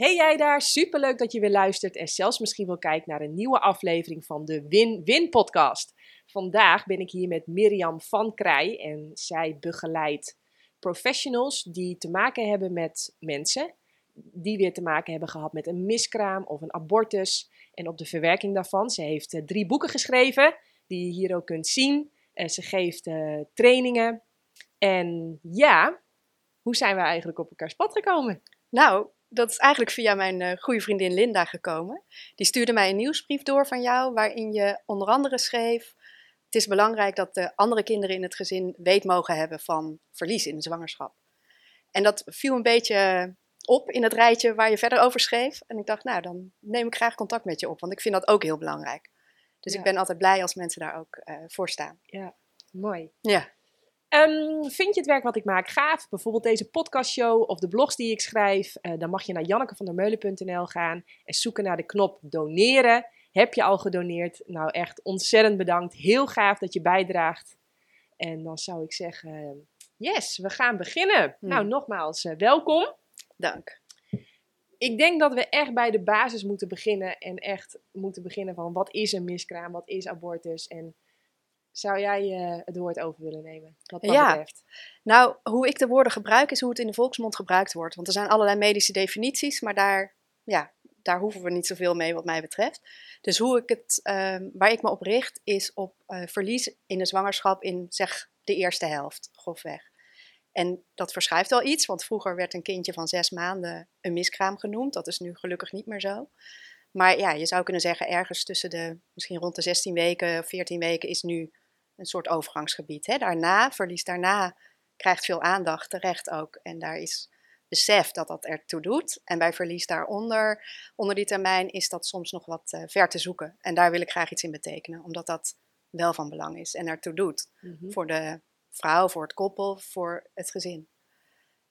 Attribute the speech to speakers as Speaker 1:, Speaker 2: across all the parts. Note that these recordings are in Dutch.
Speaker 1: Hey jij daar, superleuk dat je weer luistert en zelfs misschien wel kijkt naar een nieuwe aflevering van de Win-Win podcast. Vandaag ben ik hier met Mirjam van Krij en zij begeleidt professionals die te maken hebben met mensen die weer te maken hebben gehad met een miskraam of een abortus en op de verwerking daarvan. Ze heeft eh, drie boeken geschreven die je hier ook kunt zien. Uh, ze geeft uh, trainingen. En ja, hoe zijn we eigenlijk op elkaars pad gekomen?
Speaker 2: Nou, dat is eigenlijk via mijn uh, goede vriendin Linda gekomen. Die stuurde mij een nieuwsbrief door van jou, waarin je onder andere schreef: Het is belangrijk dat de andere kinderen in het gezin weet mogen hebben van verlies in de zwangerschap. En dat viel een beetje op in het rijtje waar je verder over schreef. En ik dacht, nou, dan neem ik graag contact met je op, want ik vind dat ook heel belangrijk. Dus ja. ik ben altijd blij als mensen daar ook uh, voor staan.
Speaker 1: Ja, mooi.
Speaker 2: Ja.
Speaker 1: Um, vind je het werk wat ik maak gaaf? Bijvoorbeeld deze podcastshow of de blogs die ik schrijf? Uh, dan mag je naar jannekevandermeulen.nl gaan en zoeken naar de knop doneren. Heb je al gedoneerd? Nou, echt ontzettend bedankt. Heel gaaf dat je bijdraagt. En dan zou ik zeggen, yes, we gaan beginnen. Hmm. Nou, nogmaals, uh, welkom.
Speaker 2: Dank.
Speaker 1: Ik denk dat we echt bij de basis moeten beginnen en echt moeten beginnen van wat is een miskraam, wat is abortus en zou jij uh, het woord over willen nemen, wat dat
Speaker 2: ja.
Speaker 1: betreft?
Speaker 2: Nou, hoe ik de woorden gebruik is hoe het in de volksmond gebruikt wordt. Want er zijn allerlei medische definities, maar daar, ja, daar hoeven we niet zoveel mee wat mij betreft. Dus hoe ik het, uh, waar ik me op richt is op uh, verlies in de zwangerschap in zeg de eerste helft, grofweg. En dat verschuift wel iets, want vroeger werd een kindje van zes maanden een miskraam genoemd. Dat is nu gelukkig niet meer zo. Maar ja, je zou kunnen zeggen, ergens tussen de, misschien rond de 16 weken, 14 weken is nu een soort overgangsgebied. Hè. Daarna, verlies daarna, krijgt veel aandacht terecht ook. En daar is besef dat dat ertoe doet. En bij verlies daaronder, onder die termijn, is dat soms nog wat uh, ver te zoeken. En daar wil ik graag iets in betekenen, omdat dat wel van belang is en ertoe doet. Mm-hmm. Voor de vrouw, voor het koppel, voor het gezin.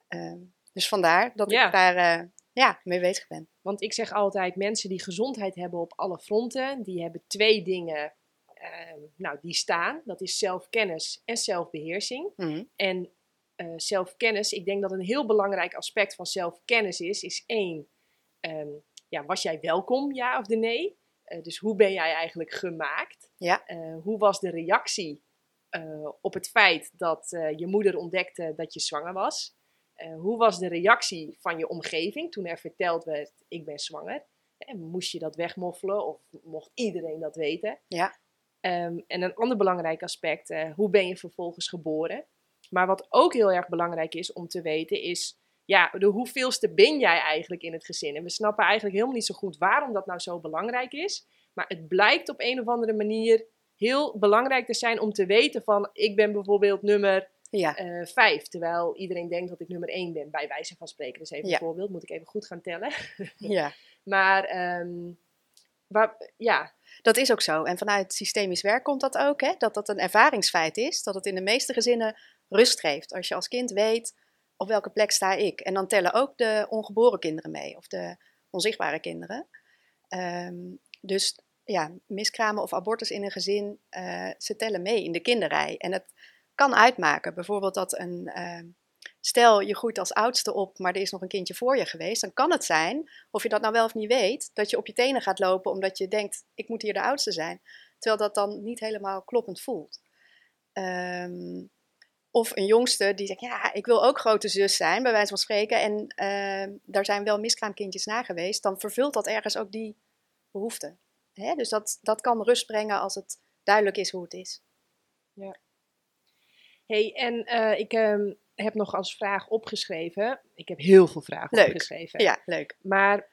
Speaker 2: Uh, dus vandaar dat ja. ik daar uh, ja, mee bezig ben.
Speaker 1: Want ik zeg altijd, mensen die gezondheid hebben op alle fronten, die hebben twee dingen uh, nou, die staan. Dat is zelfkennis en zelfbeheersing.
Speaker 2: Mm-hmm.
Speaker 1: En uh, zelfkennis, ik denk dat een heel belangrijk aspect van zelfkennis is, is één, um, ja, was jij welkom, ja of de nee? Uh, dus hoe ben jij eigenlijk gemaakt?
Speaker 2: Ja.
Speaker 1: hoe was de reactie op het feit dat je moeder ontdekte dat je zwanger was? hoe was de reactie van je omgeving toen er verteld werd, ik ben zwanger? En moest je dat wegmoffelen of mocht iedereen dat weten?
Speaker 2: Ja.
Speaker 1: Um, en een ander belangrijk aspect, uh, hoe ben je vervolgens geboren? Maar wat ook heel erg belangrijk is om te weten is, ja, de hoeveelste ben jij eigenlijk in het gezin? En we snappen eigenlijk helemaal niet zo goed waarom dat nou zo belangrijk is. Maar het blijkt op een of andere manier heel belangrijk te zijn om te weten van, ik ben bijvoorbeeld nummer
Speaker 2: ja.
Speaker 1: uh, vijf. Terwijl iedereen denkt dat ik nummer één ben, bij wijze van spreken. Dus even
Speaker 2: ja.
Speaker 1: een voorbeeld, moet ik even goed gaan tellen.
Speaker 2: ja.
Speaker 1: Maar, um, waar, ja,
Speaker 2: dat is ook zo. En vanuit systemisch werk komt dat ook, hè? dat dat een ervaringsfeit is. Dat het in de meeste gezinnen rust geeft. Als je als kind weet op welke plek sta ik. En dan tellen ook de ongeboren kinderen mee, of de onzichtbare kinderen. Um, dus ja, miskramen of abortus in een gezin, uh, ze tellen mee in de kinderrij. En het kan uitmaken, bijvoorbeeld dat een, uh, stel je groeit als oudste op, maar er is nog een kindje voor je geweest, dan kan het zijn, of je dat nou wel of niet weet, dat je op je tenen gaat lopen omdat je denkt, ik moet hier de oudste zijn. Terwijl dat dan niet helemaal kloppend voelt. Um, of een jongste die zegt, ja, ik wil ook grote zus zijn, bij wijze van spreken, en uh, daar zijn wel miskraamkindjes na geweest, dan vervult dat ergens ook die behoefte. Hè? Dus dat, dat kan rust brengen als het duidelijk is hoe het is.
Speaker 1: Ja. hey, en uh, ik... Um heb nog als vraag opgeschreven. Ik heb heel veel vragen
Speaker 2: leuk.
Speaker 1: opgeschreven.
Speaker 2: Ja, leuk.
Speaker 1: Maar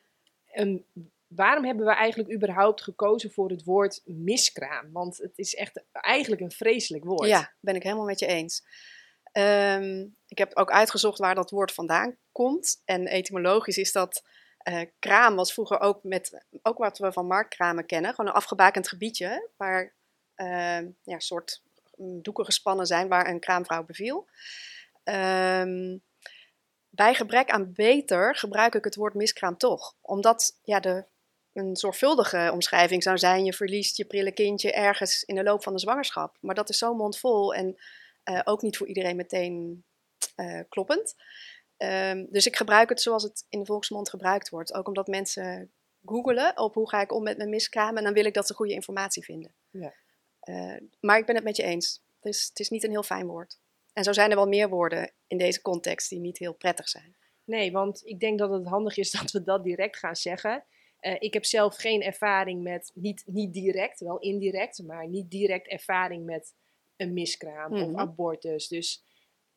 Speaker 1: um, waarom hebben we eigenlijk überhaupt gekozen voor het woord miskraam? Want het is echt eigenlijk een vreselijk woord.
Speaker 2: Ja, ben ik helemaal met je eens. Um, ik heb ook uitgezocht waar dat woord vandaan komt. En etymologisch is dat. Uh, kraam was vroeger ook met. Ook wat we van marktkramen kennen. Gewoon een afgebakend gebiedje. Waar uh, ja, een soort doeken gespannen zijn waar een kraamvrouw beviel. Um, bij gebrek aan beter gebruik ik het woord miskraam toch. Omdat ja, de, een zorgvuldige omschrijving zou zijn: je verliest je prille kindje ergens in de loop van de zwangerschap. Maar dat is zo mondvol en uh, ook niet voor iedereen meteen uh, kloppend. Ehm, dus ik gebruik het zoals het in de volksmond gebruikt wordt. Ook omdat mensen googelen op hoe ga ik om met mijn miskraam. En dan wil ik dat ze goede informatie vinden.
Speaker 1: Ja.
Speaker 2: Eh, maar ik ben het met je eens. Is, het is niet een heel fijn woord. En zo zijn er wel meer woorden in deze context die niet heel prettig zijn.
Speaker 1: Nee, want ik denk dat het handig is dat we dat direct gaan zeggen. Eh, ik heb zelf geen ervaring met, niet, niet direct, wel indirect, maar niet direct ervaring met een miskraam
Speaker 2: Mhm.
Speaker 1: of abortus. Dus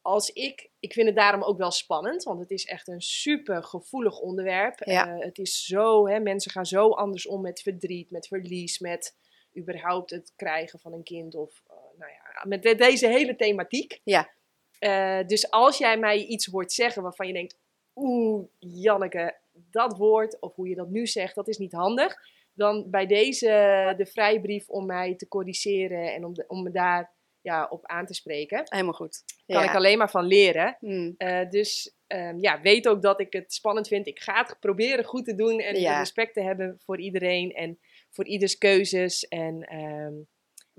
Speaker 1: als ik, ik vind het daarom ook wel spannend, want het is echt een super gevoelig onderwerp.
Speaker 2: Ja.
Speaker 1: Eh, het is zo, hè, mensen gaan zo anders om met verdriet, met verlies, met überhaupt het krijgen van een kind of, nou ja, met de- deze hele thematiek.
Speaker 2: Ja.
Speaker 1: Eh, dus als jij mij iets hoort zeggen waarvan je denkt, oeh, Janneke, dat woord, of hoe je dat nu zegt, dat is niet handig. Dan bij deze de vrijbrief om mij te corrigeren en om, de, om me daar ja, op aan te spreken.
Speaker 2: Helemaal goed.
Speaker 1: Kan
Speaker 2: Ja.
Speaker 1: ik alleen maar van leren.
Speaker 2: Hmm.
Speaker 1: Eh, dus ehm, ja, weet ook dat ik het spannend vind. Ik ga het proberen goed te doen en
Speaker 2: Ja.
Speaker 1: respect te hebben voor iedereen en voor ieders keuzes. En, ehm,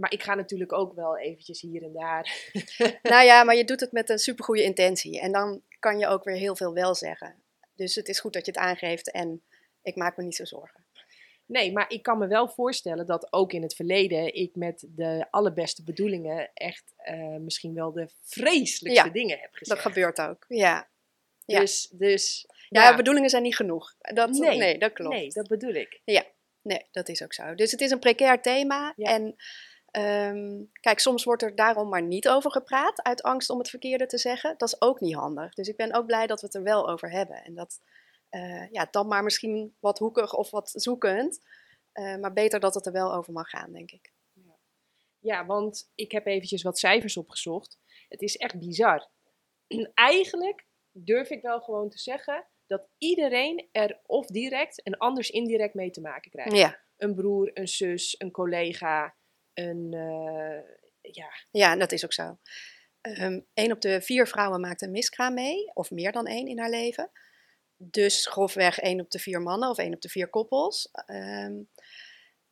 Speaker 1: maar ik ga natuurlijk ook wel eventjes hier en daar.
Speaker 2: nou ja, maar je doet het met een supergoeie intentie. En dan kan je ook weer heel veel wel zeggen. Dus het is goed dat je het aangeeft en ik maak me niet zo zorgen.
Speaker 1: Nee, maar ik kan me wel voorstellen dat ook in het verleden ik met de allerbeste bedoelingen echt eh, misschien wel de vreselijkste
Speaker 2: Ja,
Speaker 1: dingen heb
Speaker 2: Dat
Speaker 1: gezegd.
Speaker 2: gebeurt ook. Ja, ja.
Speaker 1: Dus, dus
Speaker 2: ja. bedoelingen zijn niet genoeg. Dat,
Speaker 1: Nee,
Speaker 2: nee, dat klopt.
Speaker 1: nee, dat bedoel ik.
Speaker 2: Nee, dat is ook zo. Dus het is een precair thema.
Speaker 1: Ja.
Speaker 2: En ehm, kijk, soms wordt er daarom maar niet over gepraat, uit angst om het verkeerde te zeggen. Dat is ook niet handig. Dus ik ben ook blij dat we het er wel over hebben. En dat, eh, ja, dan maar misschien wat hoekig of wat zoekend. eh, maar beter dat het er wel over mag gaan, denk ik.
Speaker 1: Ja, want ik heb eventjes wat cijfers opgezocht. Het is echt bizar. Eigenlijk durf ik wel gewoon te zeggen dat iedereen er of direct en anders indirect mee te maken krijgt.
Speaker 2: Ja,
Speaker 1: Een broer, een zus, een collega, een... eh, ja,
Speaker 2: ja dat is ook zo. Eén op de vier vrouwen maakt een miskraam mee, of meer dan één in haar leven. Dus grofweg één op de vier mannen of één op de vier koppels. Ehm,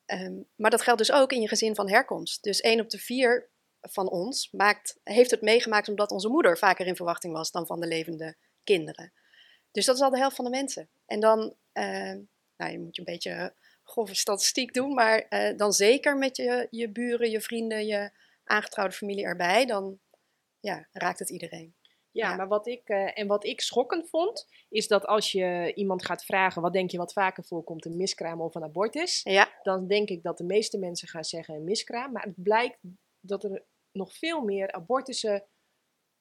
Speaker 2: ehm, maar dat geldt dus ook in je gezin van herkomst. Dus één op de vier van ons maakt, heeft het meegemaakt omdat onze moeder vaker in verwachting was dan van de levende kinderen. Dus dat is al de helft van de mensen. En dan, ehm, nou, je moet je een beetje grove statistiek doen, maar eh, dan zeker met je, je buren, je vrienden, je aangetrouwde familie erbij, dan ja, raakt het iedereen.
Speaker 1: Ja,
Speaker 2: Ja.
Speaker 1: maar wat ik, eh, en wat ik schokkend vond, is dat als je iemand gaat vragen, wat denk je wat vaker voorkomt, een miskraam of een abortus?
Speaker 2: Ja,
Speaker 1: Dan denk ik dat de meeste mensen gaan zeggen een miskraam. Maar het blijkt dat er nog veel meer abortussen,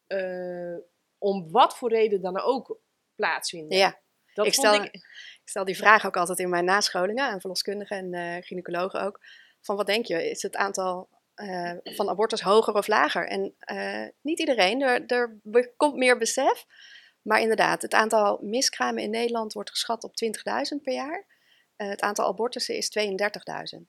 Speaker 1: eh, om wat voor reden dan ook, plaatsvinden.
Speaker 2: ja.
Speaker 1: dat
Speaker 2: ik stel-
Speaker 1: ik,
Speaker 2: Ik stel die vraag ook altijd in mijn nascholingen aan verloskundigen en eh, gynaecologen ook. Van wat denk je, is het aantal eh, van abortus hoger of lager? En eh, niet iedereen, er, er komt meer besef. Maar inderdaad, het aantal miskramen in Nederland wordt geschat op 20.000 per jaar. Het aantal abortussen is 32.000.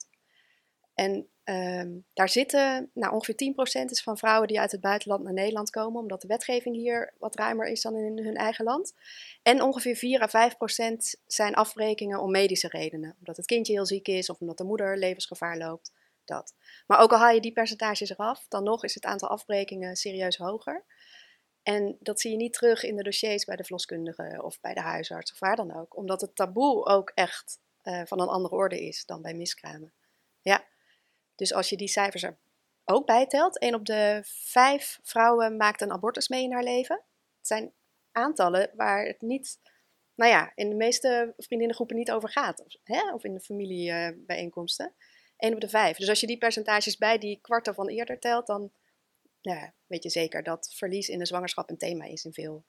Speaker 2: En ehm, daar zitten, nou ongeveer 10% is van vrouwen die uit het buitenland naar Nederland komen, omdat de wetgeving hier wat ruimer is dan in hun eigen land. En ongeveer 4 à 5 procent zijn afbrekingen om medische redenen. Omdat het kindje heel ziek is of omdat de moeder levensgevaar loopt. Dat. Maar ook al haal je die percentages eraf, dan nog is het aantal afbrekingen serieus hoger. En dat zie je niet terug in de dossiers bij de verloskundige of bij de huisarts of waar dan ook. Omdat het taboe ook echt eh, van een andere orde is dan bij miskramen. Ja. Dus als je die cijfers er ook bij telt, één op de vijf vrouwen maakt een abortus mee in haar leven. Het zijn aantallen waar het niet, nou ja, in de meeste vriendinnengroepen niet over gaat. Of, hè? of in de familiebijeenkomsten. Eén op de vijf. Dus als je die percentages bij die kwarten van eerder telt, dan ja, weet je zeker dat verlies in de zwangerschap een thema is in veel,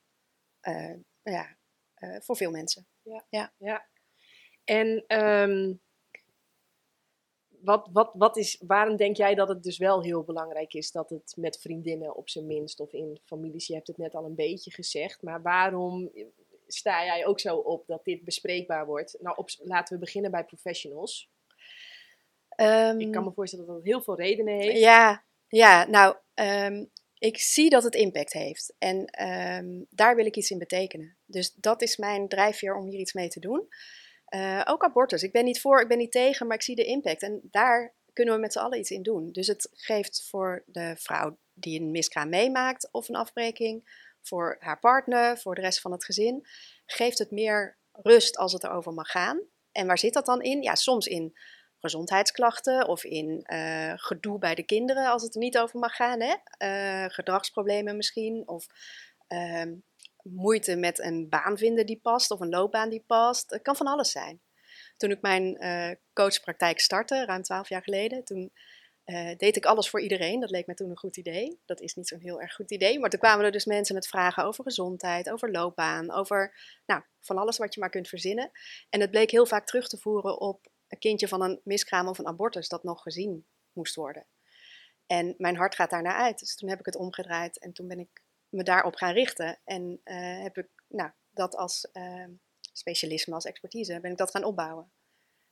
Speaker 2: eh, ja, eh, voor veel mensen.
Speaker 1: ja. En ehm, wat, wat, wat is, waarom denk jij dat het dus wel heel belangrijk is dat het met vriendinnen op zijn minst of in families, je hebt het net al een beetje gezegd, maar waarom sta jij ook zo op dat dit bespreekbaar wordt? Nou, op, laten we beginnen bij professionals. Ik kan me voorstellen dat dat heel veel redenen heeft.
Speaker 2: Ja, ja nou, ehm, ik zie dat het impact heeft. En ehm, daar wil ik iets in betekenen. Dus dat is mijn drijfveer om hier iets mee te doen. Eh, ook abortus. Ik ben niet voor, ik ben niet tegen, maar ik zie de impact. En daar kunnen we met z'n allen iets in doen. Dus het geeft voor de vrouw die een miskraam meemaakt, of een afbreking, voor haar partner, voor de rest van het gezin, geeft het meer rust als het erover mag gaan. En waar zit dat dan in? Ja, soms in gezondheidsklachten of in uh, gedoe bij de kinderen als het er niet over mag gaan. Hè? Uh, gedragsproblemen misschien of uh, moeite met een baan vinden die past of een loopbaan die past. Het kan van alles zijn. Toen ik mijn uh, coachpraktijk startte, ruim twaalf jaar geleden, toen deed ik alles voor iedereen. Dat leek me toen een goed idee. Dat is niet zo'n heel erg goed idee. Maar toen kwamen er dus mensen met vragen over gezondheid, over loopbaan, over nou, van alles wat je maar kunt verzinnen. En het bleek heel vaak terug te voeren op een kindje van een miskraam of een abortus dat nog gezien moest worden. En mijn hart gaat daarnaar uit. Dus toen heb ik het omgedraaid en toen ben ik me daarop gaan richten. En uh, heb ik nou, dat als uh, specialisme, als expertise, ben ik dat gaan opbouwen.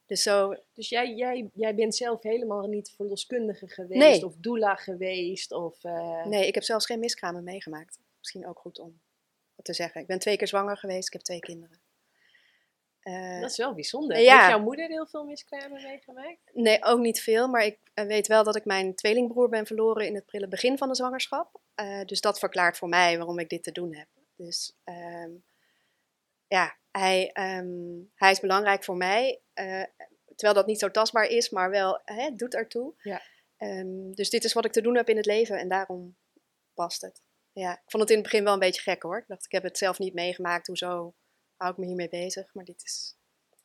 Speaker 1: Dus, zo... dus jij, jij, jij bent zelf helemaal niet verloskundige geweest of doula geweest? Of, uh...
Speaker 2: Nee, ik heb zelfs geen miskramen meegemaakt. Misschien ook goed om te zeggen. Ik ben twee keer zwanger geweest, ik heb twee kinderen.
Speaker 1: Uh, dat is wel bijzonder. Ja. Heeft jouw moeder heel veel miskramen meegemaakt?
Speaker 2: Nee, ook niet veel. Maar ik uh, weet wel dat ik mijn tweelingbroer ben verloren in het prille begin van de zwangerschap. Uh, dus dat verklaart voor mij waarom ik dit te doen heb. Dus ehm, ja, hij, um, hij is belangrijk voor mij. terwijl dat niet zo tastbaar is, maar wel hè, doet ertoe. Ja. Um, dus dit is wat ik te doen heb in het leven en daarom past het. Ja, ik vond het in het begin wel een beetje gek hoor. Ik dacht, ik heb het zelf niet meegemaakt. Hoezo hou ik me hiermee bezig. Maar dit is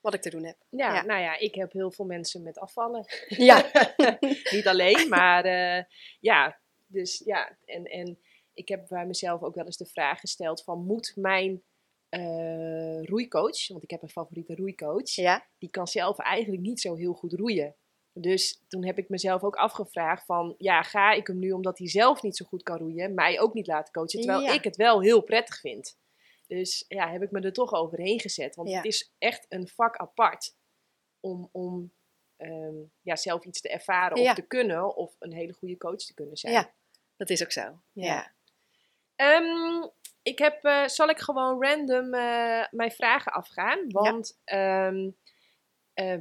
Speaker 2: wat ik te doen heb.
Speaker 1: Ja, nou ja, ik heb heel veel mensen met afvallen. Ja. Niet alleen, maar uh, ja, dus ja, en, en ik heb bij mezelf ook wel eens de vraag gesteld van moet mijn uh, roeicoach, want ik heb een favoriete roeicoach, ja. die kan zelf eigenlijk niet zo heel goed roeien. Dus toen heb ik mezelf ook afgevraagd van, ja, ga ik hem nu omdat hij zelf niet zo goed kan roeien, mij ook niet laten coachen, terwijl ik het wel heel prettig vind. Dus ja, heb ik me er toch overheen gezet. Want het is echt een vak apart om, om ehm, ja, zelf iets te ervaren of te kunnen. Of een hele goede coach te kunnen zijn.
Speaker 2: Ja, dat is ook zo. Ja.
Speaker 1: Um, ik heb, uh, zal ik gewoon random uh, mijn vragen afgaan? Want uh,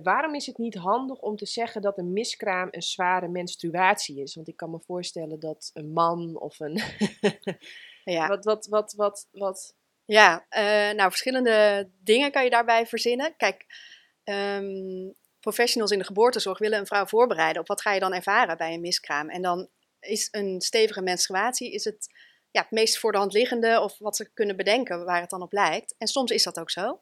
Speaker 1: waarom is het niet handig om te zeggen dat een miskraam een zware menstruatie is? Want ik kan me voorstellen dat een man of een. ja. wat, wat, wat, wat, wat
Speaker 2: ja, uh, nou, verschillende dingen kan je daarbij verzinnen. Kijk, um, professionals in de geboortezorg willen een vrouw voorbereiden op wat ga je dan ervaren bij een miskraam. En dan is een stevige menstruatie is het, ja, het meest voor de hand liggende of wat ze kunnen bedenken waar het dan op lijkt. En soms is dat ook zo.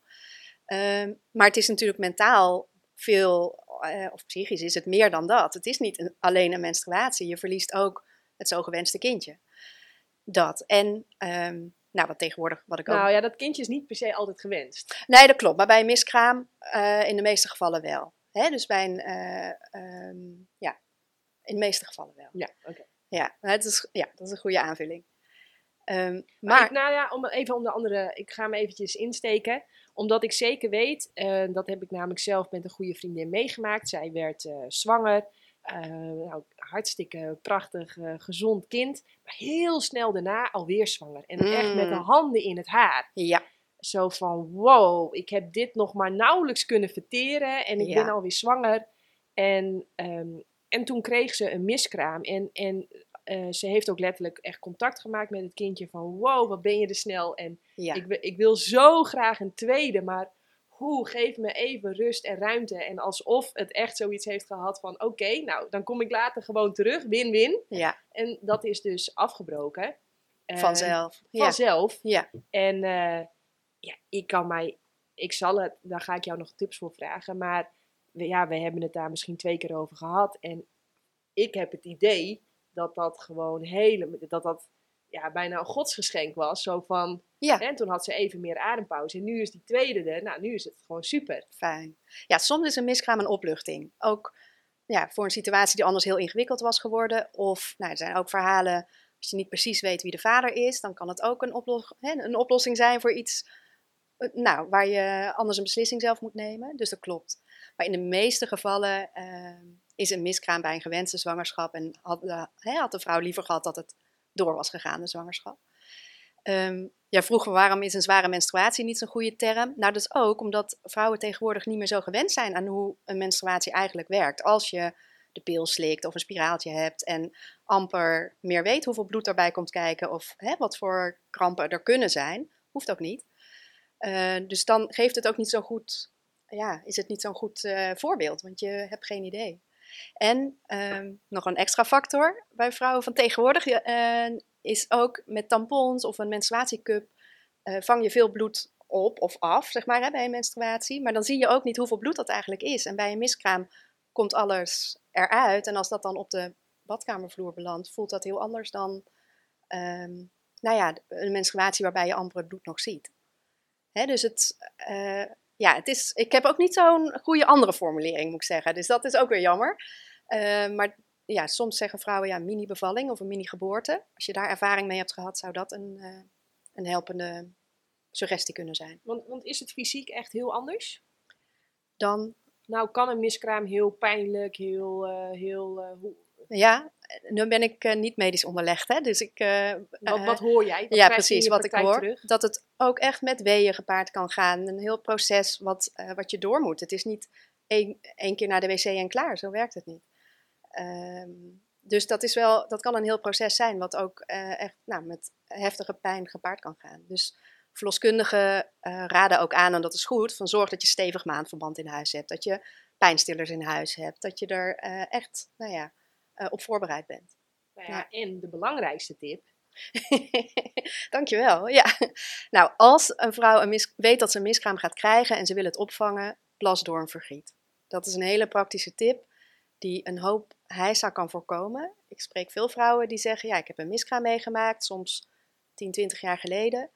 Speaker 2: Um, maar het is natuurlijk mentaal veel, uh, of psychisch is het meer dan dat. Het is niet een, alleen een menstruatie. Je verliest ook het zo gewenste kindje. Dat. En um, nou, wat tegenwoordig, wat ik
Speaker 1: ook... Nou ja, dat kindje is niet per se altijd gewenst.
Speaker 2: Nee, dat klopt. Maar bij een miskraam uh, in de meeste gevallen wel. Hè? Dus bij een, uh, um, ja, in de meeste gevallen wel.
Speaker 1: Ja, oké.
Speaker 2: Ja, het is, ja, dat is een goede aanvulling.
Speaker 1: Um, maar, ik, nou ja, om, even om de andere, ik ga hem eventjes insteken. Omdat ik zeker weet, uh, dat heb ik namelijk zelf met een goede vriendin meegemaakt. Zij werd zwanger. Uh, nou, hartstikke prachtig, uh, gezond kind. Maar heel snel daarna alweer zwanger. En echt met de mm. handen in het haar. Ja. Zo van, wow, ik heb dit nog maar nauwelijks kunnen verteren. En ik ben alweer zwanger. En, um, en toen kreeg ze een miskraam. En, en uh, ze heeft ook letterlijk echt contact gemaakt met het kindje. Van, wow, wat ben je er snel. En ja. ik, ik wil zo graag een tweede, maar hoe, geef me even rust en ruimte. En alsof het echt zoiets heeft gehad van, oké, nou, dan kom ik later gewoon terug, win-win. Ja. En dat is dus afgebroken.
Speaker 2: Vanzelf.
Speaker 1: Vanzelf. Ja. En uh, ja, ik kan mij, ik zal het, daar ga ik jou nog tips voor vragen, maar we, ja, we hebben het daar misschien twee keer over gehad. En ik heb het idee dat dat gewoon hele, dat dat ja, bijna een godsgeschenk was. Zo van, ja. En toen had ze even meer adempauze. En nu is die tweede er. Nou, nu is het gewoon super.
Speaker 2: Fijn. Ja, soms is een miskraam een opluchting. Ook ja, voor een situatie die anders heel ingewikkeld was geworden. Of, nou, er zijn ook verhalen, als je niet precies weet wie de vader is, dan kan het ook een, oplos hè, een oplossing zijn voor iets eh, nou, waar je anders een beslissing zelf moet nemen. Dus dat klopt. Maar in de meeste gevallen uh, is een miskraam bij een gewenste zwangerschap. En had, uh, had de vrouw liever gehad dat het door was gegaan, de zwangerschap. Um, ja, vroeger waarom is een zware menstruatie niet zo'n goede term? Nou, dat is ook omdat vrouwen tegenwoordig niet meer zo gewend zijn aan hoe een menstruatie eigenlijk werkt. Als je de pil slikt of een spiraaltje hebt en amper meer weet hoeveel bloed erbij komt kijken of hè, wat voor krampen er kunnen zijn. Hoeft ook niet. Eh, dus dan geeft het ook niet zo goed, ja, is het niet zo'n goed uh, voorbeeld, want je hebt geen idee. En ehm, nog een extra factor bij vrouwen van tegenwoordig uh, is ook met tampons of een menstruatiecup vang je veel bloed op of af, zeg maar, bij een menstruatie. Maar dan zie je ook niet hoeveel bloed dat eigenlijk is. En bij een miskraam komt alles eruit. En als dat dan op de badkamervloer belandt, voelt dat heel anders dan um, nou ja, een menstruatie waarbij je amper het bloed nog ziet. Hè, dus het, uh, ja, het is, ik heb ook niet zo'n goede andere formulering, moet ik zeggen. Dus dat is ook weer jammer. Uh, maar ja, soms zeggen vrouwen ja, mini-bevalling of een mini-geboorte. Als je daar ervaring mee hebt gehad, zou dat een, uh, een helpende suggestie kunnen zijn.
Speaker 1: Want, want is het fysiek echt heel anders?
Speaker 2: Dan?
Speaker 1: Nou, kan een miskraam heel pijnlijk, heel... Uh, heel uh, hoe...
Speaker 2: Ja, nu ben ik niet medisch onderlegd, hè, dus ik...
Speaker 1: wat, wat hoor jij? Wat
Speaker 2: ja, precies, wat ik hoor.
Speaker 1: Terug?
Speaker 2: Dat het ook echt met weeën gepaard kan gaan. Een heel proces wat, wat je door moet. Het is niet één, één keer naar de wc en klaar, zo werkt het niet. Um, dus dat, is wel, dat kan een heel proces zijn, wat ook echt nou, met heftige pijn gepaard kan gaan. Dus Verloskundigen uh, raden ook aan, en dat is goed, van zorg dat je stevig maandverband in huis hebt. Dat je pijnstillers in huis hebt. Dat je er uh, echt nou ja, op voorbereid bent.
Speaker 1: Nou ja, ja. En de belangrijkste tip.
Speaker 2: Dankjewel. Ja. Nou, als een vrouw een mis, weet dat ze een miskraam gaat krijgen en ze wil het opvangen, plas door een vergiet. Dat is een hele praktische tip die een hoop heisa kan voorkomen. Ik spreek veel vrouwen die zeggen, ja, ik heb een miskraam meegemaakt, soms 10, 20 jaar geleden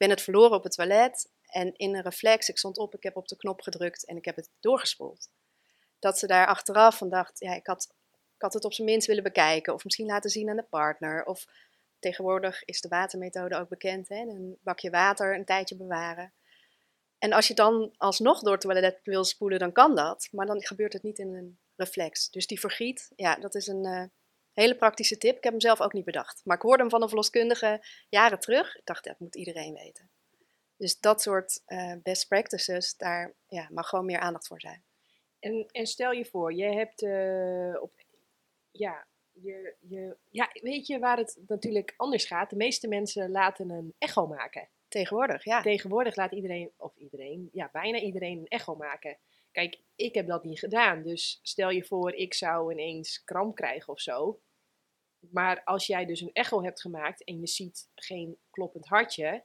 Speaker 2: ben het verloren op het toilet en in een reflex, ik stond op, ik heb op de knop gedrukt en ik heb het doorgespoeld. Dat ze daar achteraf van dacht, ja, ik had, ik had het op zijn minst willen bekijken of misschien laten zien aan de partner. Of tegenwoordig is de watermethode ook bekend, hè? een bakje water een tijdje bewaren. En als je dan alsnog door het toilet wil spoelen, dan kan dat, maar dan gebeurt het niet in een reflex. Dus die vergiet, ja, dat is een... Uh, Hele praktische tip. Ik heb hem zelf ook niet bedacht. Maar ik hoorde hem van een verloskundige jaren terug. Ik dacht, dat moet iedereen weten. Dus dat soort uh, best practices, daar ja, mag gewoon meer aandacht voor zijn.
Speaker 1: En, en stel je voor, je hebt uh, op, ja, je, je, ja, weet je waar het natuurlijk anders gaat? De meeste mensen laten een echo maken.
Speaker 2: Tegenwoordig, ja.
Speaker 1: Tegenwoordig laat iedereen, of iedereen, ja, bijna iedereen een echo maken. Kijk, ik heb dat niet gedaan. Dus stel je voor, ik zou ineens kramp krijgen of zo. Maar als jij dus een echo hebt gemaakt en je ziet geen kloppend hartje,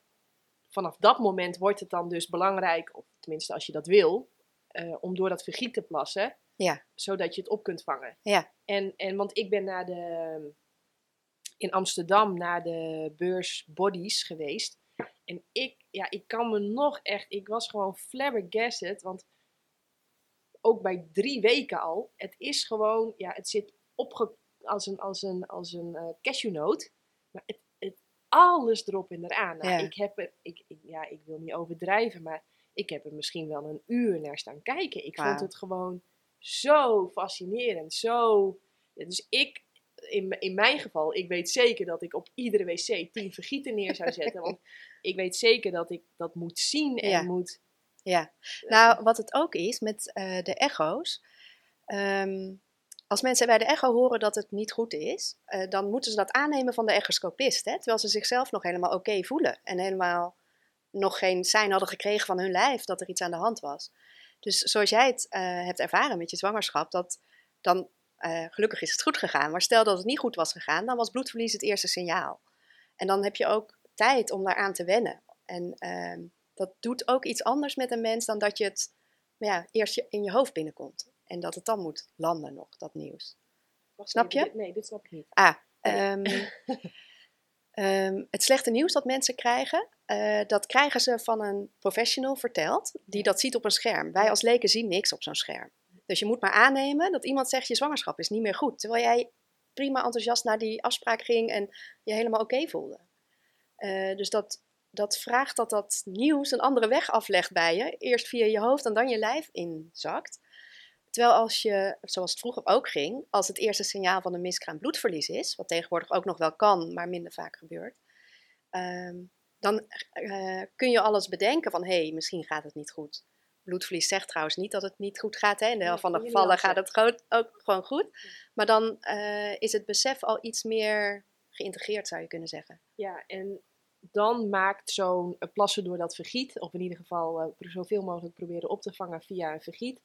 Speaker 1: vanaf dat moment wordt het dan dus belangrijk, of tenminste als je dat wil, uh, om door dat vergiet te plassen,
Speaker 2: ja.
Speaker 1: zodat je het op kunt vangen.
Speaker 2: Ja.
Speaker 1: En, en want ik ben naar de, in Amsterdam naar de beurs Bodies geweest. En ik, ja, ik kan me nog echt, ik was gewoon flabbergasted, want ook bij drie weken al, het is gewoon, ja, het zit opge als een, als een, als een uh, cashewnoot. Maar het, het, alles erop en eraan. Nou, ja. ik, heb er, ik, ik, ja, ik wil niet overdrijven, maar ik heb er misschien wel een uur naar staan kijken. Ik wow. vond het gewoon zo fascinerend. Zo, dus ik, in, in mijn geval, ik weet zeker dat ik op iedere wc tien vergieten neer zou zetten. want ik weet zeker dat ik dat moet zien en
Speaker 2: ja.
Speaker 1: moet...
Speaker 2: Ja, nou wat het ook is met uh, de echo's... Um, als mensen bij de echo horen dat het niet goed is, uh, dan moeten ze dat aannemen van de echoscopist. Hè? Terwijl ze zichzelf nog helemaal oké okay voelen. En helemaal nog geen sein hadden gekregen van hun lijf dat er iets aan de hand was. Dus zoals jij het uh, hebt ervaren met je zwangerschap, dat dan uh, gelukkig is het goed gegaan. Maar stel dat het niet goed was gegaan, dan was bloedverlies het eerste signaal. En dan heb je ook tijd om daaraan te wennen. En uh, dat doet ook iets anders met een mens dan dat je het ja, eerst in je hoofd binnenkomt. En dat het dan moet landen nog, dat nieuws.
Speaker 1: Wacht,
Speaker 2: snap je?
Speaker 1: Dit, nee, dit snap ik niet.
Speaker 2: Ah, um, um, het slechte nieuws dat mensen krijgen, uh, dat krijgen ze van een professional verteld, die dat ziet op een scherm. Wij als leken zien niks op zo'n scherm. Dus je moet maar aannemen dat iemand zegt je zwangerschap is niet meer goed. Terwijl jij prima enthousiast naar die afspraak ging en je helemaal oké okay voelde. Uh, dus dat, dat vraagt dat dat nieuws een andere weg aflegt bij je. Eerst via je hoofd en dan je lijf inzakt. Terwijl als je, zoals het vroeger ook ging, als het eerste signaal van een miskraam bloedverlies is, wat tegenwoordig ook nog wel kan, maar minder vaak gebeurt, um, dan uh, kun je alles bedenken van hé, hey, misschien gaat het niet goed. bloedverlies zegt trouwens niet dat het niet goed gaat. Hè? In de helft van de gevallen gaat het gewoon, ook gewoon goed. Maar dan eh, is het besef al iets meer geïntegreerd, zou je kunnen zeggen.
Speaker 1: Ja, en dan maakt zo'n eh, plassen door dat vergiet, of in ieder geval pro- zoveel mogelijk proberen op te vangen via een vergiet,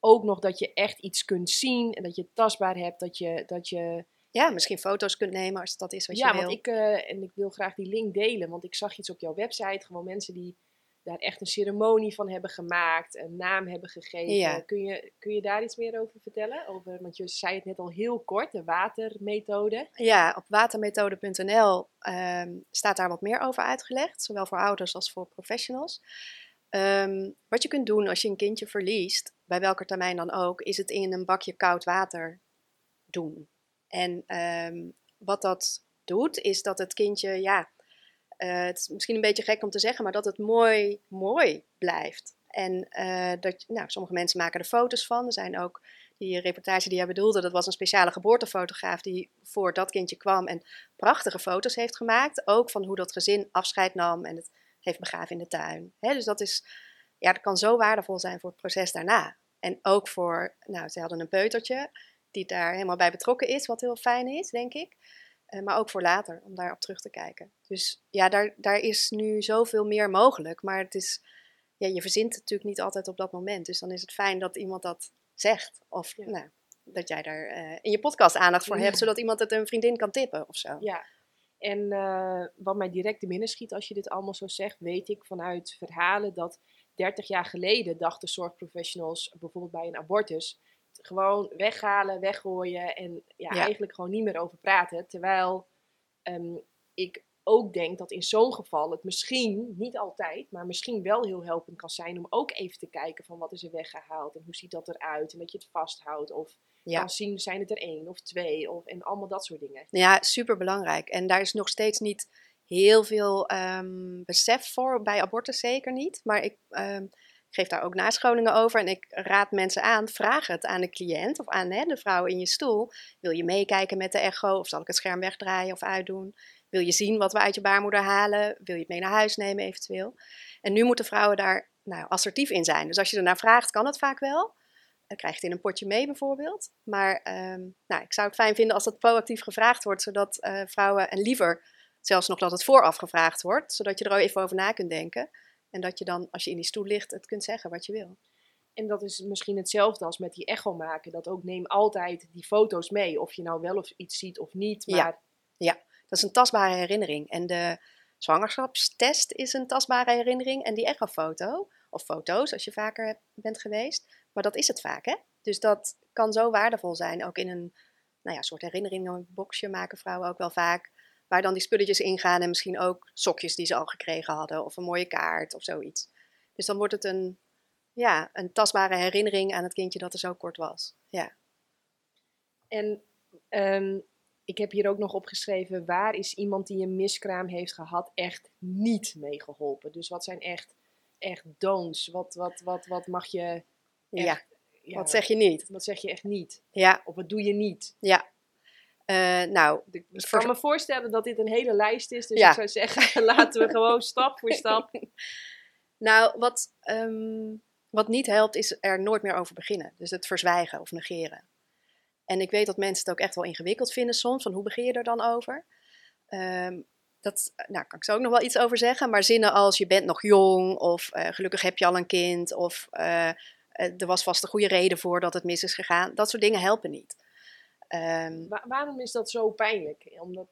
Speaker 1: ook nog dat je echt iets kunt zien en dat je het tastbaar hebt, dat je, dat je
Speaker 2: Ja, misschien foto's kunt nemen als dat is wat
Speaker 1: ja,
Speaker 2: je wil.
Speaker 1: want ik, eh, en ik wil graag die link delen, want ik zag iets op jouw website, gewoon mensen die daar echt een ceremonie van hebben gemaakt, een naam hebben gegeven.
Speaker 2: Ja.
Speaker 1: Kun, je, kun je daar iets meer over vertellen? Over, want je zei het net al heel kort, de watermethode.
Speaker 2: Ja, op watermethode.nl ehm, staat daar wat meer over uitgelegd, zowel voor ouders als voor professionals. Ehm, wat je kunt doen als je een kindje verliest, bij welke termijn dan ook, is het in een bakje koud water doen. En ehm, wat dat doet, is dat het kindje, ja, eh, het is misschien een beetje gek om te zeggen, maar dat het mooi, mooi blijft. En eh, dat, nou, sommige mensen maken er foto's van. Er zijn ook die reportage die jij bedoelde, dat was een speciale geboortefotograaf die voor dat kindje kwam en prachtige foto's heeft gemaakt. Ook van hoe dat gezin afscheid nam en het heeft begraven in de tuin. Dus dat is, ja, dat kan zo waardevol zijn voor het proces daarna. En ook voor, nou, ze hadden een peutertje die daar helemaal bij betrokken is, wat heel fijn is, denk ik. Eh, maar ook voor later, om daarop terug te kijken. Dus ja, daar, daar is nu zoveel meer mogelijk. Maar het is, ja, je verzint het natuurlijk niet altijd op dat moment. Dus dan is het fijn dat iemand dat zegt. Of
Speaker 1: Ja.
Speaker 2: nou, dat jij daar eh, in je podcast aandacht voor
Speaker 1: Ja.
Speaker 2: hebt, zodat iemand het een vriendin kan tippen of zo.
Speaker 1: Ja, en eh, wat mij direct te binnen schiet als je dit allemaal zo zegt, weet ik vanuit verhalen dat 30 jaar geleden dachten zorgprofessionals bijvoorbeeld bij een abortus gewoon weghalen, weggooien en ja,
Speaker 2: Ja.
Speaker 1: eigenlijk gewoon niet meer over praten. Terwijl ehm, ik ook denk dat in zo'n geval het misschien, niet altijd, maar misschien wel heel helpend kan zijn om ook even te kijken van wat is er weggehaald en hoe ziet dat eruit en dat je het vasthoudt of
Speaker 2: Ja.
Speaker 1: kan zien zijn het er één of twee of, en allemaal dat soort dingen.
Speaker 2: Ja, super belangrijk. En daar is nog steeds niet heel veel ehm, besef voor, bij abortus zeker niet. Maar ik ehm, geef daar ook nascholingen over en ik raad mensen aan, vraag het aan de cliënt of aan hè, de vrouw in je stoel. Wil je meekijken met de echo of zal ik het scherm wegdraaien of uitdoen? Wil je zien wat we uit je baarmoeder halen? Wil je het mee naar huis nemen eventueel? En nu moeten vrouwen daar nou, assertief in zijn. Dus als je ernaar vraagt, kan het vaak wel. Dan krijg je het in een potje mee bijvoorbeeld. Maar ehm, nou, ik zou het fijn vinden als dat proactief gevraagd wordt, zodat eh, vrouwen, en liever zelfs nog dat het vooraf gevraagd wordt, zodat je er even over na kunt denken. En dat je dan, als je in die stoel ligt, het kunt zeggen wat je wil.
Speaker 1: En dat is misschien hetzelfde als met die echo maken. Dat ook neem altijd die foto's mee. Of je nou wel of iets ziet of niet. Maar
Speaker 2: Ja. Dat is een tastbare herinnering. En de zwangerschapstest is een tastbare herinnering. En die echofoto, of foto's als je vaker bent geweest. Maar dat is het vaak, hè? Dus dat kan zo waardevol zijn. Ook in een nou ja, soort herinneringenboxje maken vrouwen ook wel vaak. Waar dan die spulletjes ingaan en misschien ook sokjes die ze al gekregen hadden. Of een mooie kaart of zoiets. Dus dan wordt het een, ja, een tastbare herinnering aan het kindje dat er zo kort was. Ja.
Speaker 1: En ehm, ik heb hier ook nog opgeschreven, waar is iemand die een miskraam heeft gehad echt niet meegeholpen? Dus wat zijn echt, echt don'ts? Wat, wat, wat, wat mag je
Speaker 2: ja.
Speaker 1: ja,
Speaker 2: Wat zeg je niet?
Speaker 1: Wat zeg je echt niet?
Speaker 2: Ja,
Speaker 1: Of wat doe je niet?
Speaker 2: ja. Eh, nou,
Speaker 1: Ik
Speaker 2: Voor-
Speaker 1: kan me voorstellen dat dit een hele lijst is, dus
Speaker 2: Ja.
Speaker 1: ik zou zeggen, laten we gewoon stap voor stap.
Speaker 2: Nou, wat, ehm, wat niet helpt, is er nooit meer over beginnen. Dus het verzwijgen of negeren. En ik weet dat mensen het ook echt wel ingewikkeld vinden soms, van hoe begin je er dan over? Ehm, dat, nou, kan ik zo ook nog wel iets over zeggen, maar zinnen als je bent nog jong, of eh, gelukkig heb je al een kind, of eh, er was vast een goede reden voor dat het mis is gegaan, dat soort dingen helpen niet. Ehm,
Speaker 1: Wa- waarom is dat zo pijnlijk? Omdat,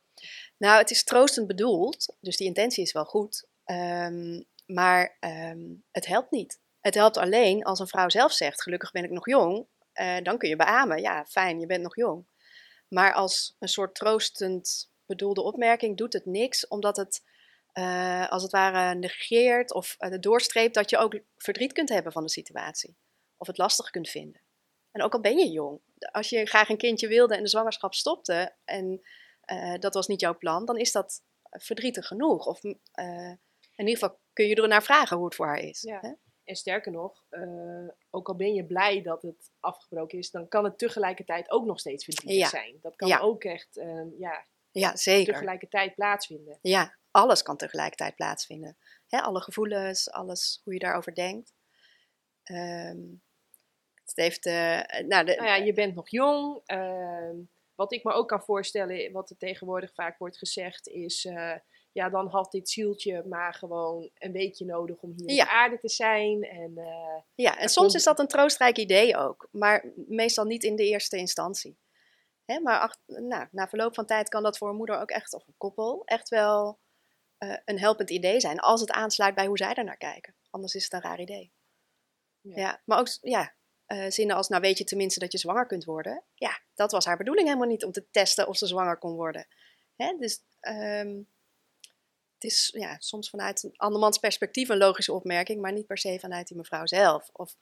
Speaker 2: nou, het is troostend bedoeld, dus die intentie is wel goed. Ehm, maar ehm, het helpt niet. Het helpt alleen als een vrouw zelf zegt: Gelukkig ben ik nog jong. eh, dan kun je beamen: Ja, fijn, je bent nog jong. Maar als een soort troostend bedoelde opmerking doet het niks, omdat het eh, als het ware negeert of uh, doorstreept dat je ook verdriet kunt hebben van de situatie. Of het lastig kunt vinden. En ook al ben je jong. Als je graag een kindje wilde en de zwangerschap stopte en uh, dat was niet jouw plan, dan is dat verdrietig genoeg. Of uh, in ieder geval kun je er naar vragen hoe het voor haar is.
Speaker 1: Ja.
Speaker 2: Hè?
Speaker 1: En sterker nog, uh, ook al ben je blij dat het afgebroken is, dan kan het tegelijkertijd ook nog steeds verdrietig
Speaker 2: Ja.
Speaker 1: zijn. Dat kan
Speaker 2: Ja.
Speaker 1: ook echt uh, ja,
Speaker 2: Ja, zeker.
Speaker 1: tegelijkertijd plaatsvinden.
Speaker 2: Ja, alles kan tegelijkertijd plaatsvinden. Hè, alle gevoelens, alles hoe je daarover denkt. Ehm, het heeft, eh, nou, de,
Speaker 1: Nou ja, je bent nog jong. ehm, wat ik me ook kan voorstellen, wat er tegenwoordig vaak wordt gezegd, is... eh, ja, dan had dit zieltje maar gewoon een weekje nodig om hier
Speaker 2: Ja.
Speaker 1: op aarde te zijn. En eh,
Speaker 2: Ja, en soms
Speaker 1: komt-
Speaker 2: is dat een troostrijk idee ook, maar meestal niet in de eerste instantie. Hè, maar ach- nou, na verloop van tijd kan dat voor een moeder ook echt, of een koppel, echt wel een helpend idee zijn. Als het aansluit bij hoe zij er naar kijken. Anders is het een raar idee.
Speaker 1: Ja.
Speaker 2: Ja, maar ook ja, eh, zinnen als, nou weet je tenminste dat je zwanger kunt worden. Ja, dat was haar bedoeling helemaal niet om te testen of ze zwanger kon worden. Hè, dus ehm, het is ja, soms vanuit een andermans perspectief een logische opmerking, maar niet per se vanuit die mevrouw zelf. Of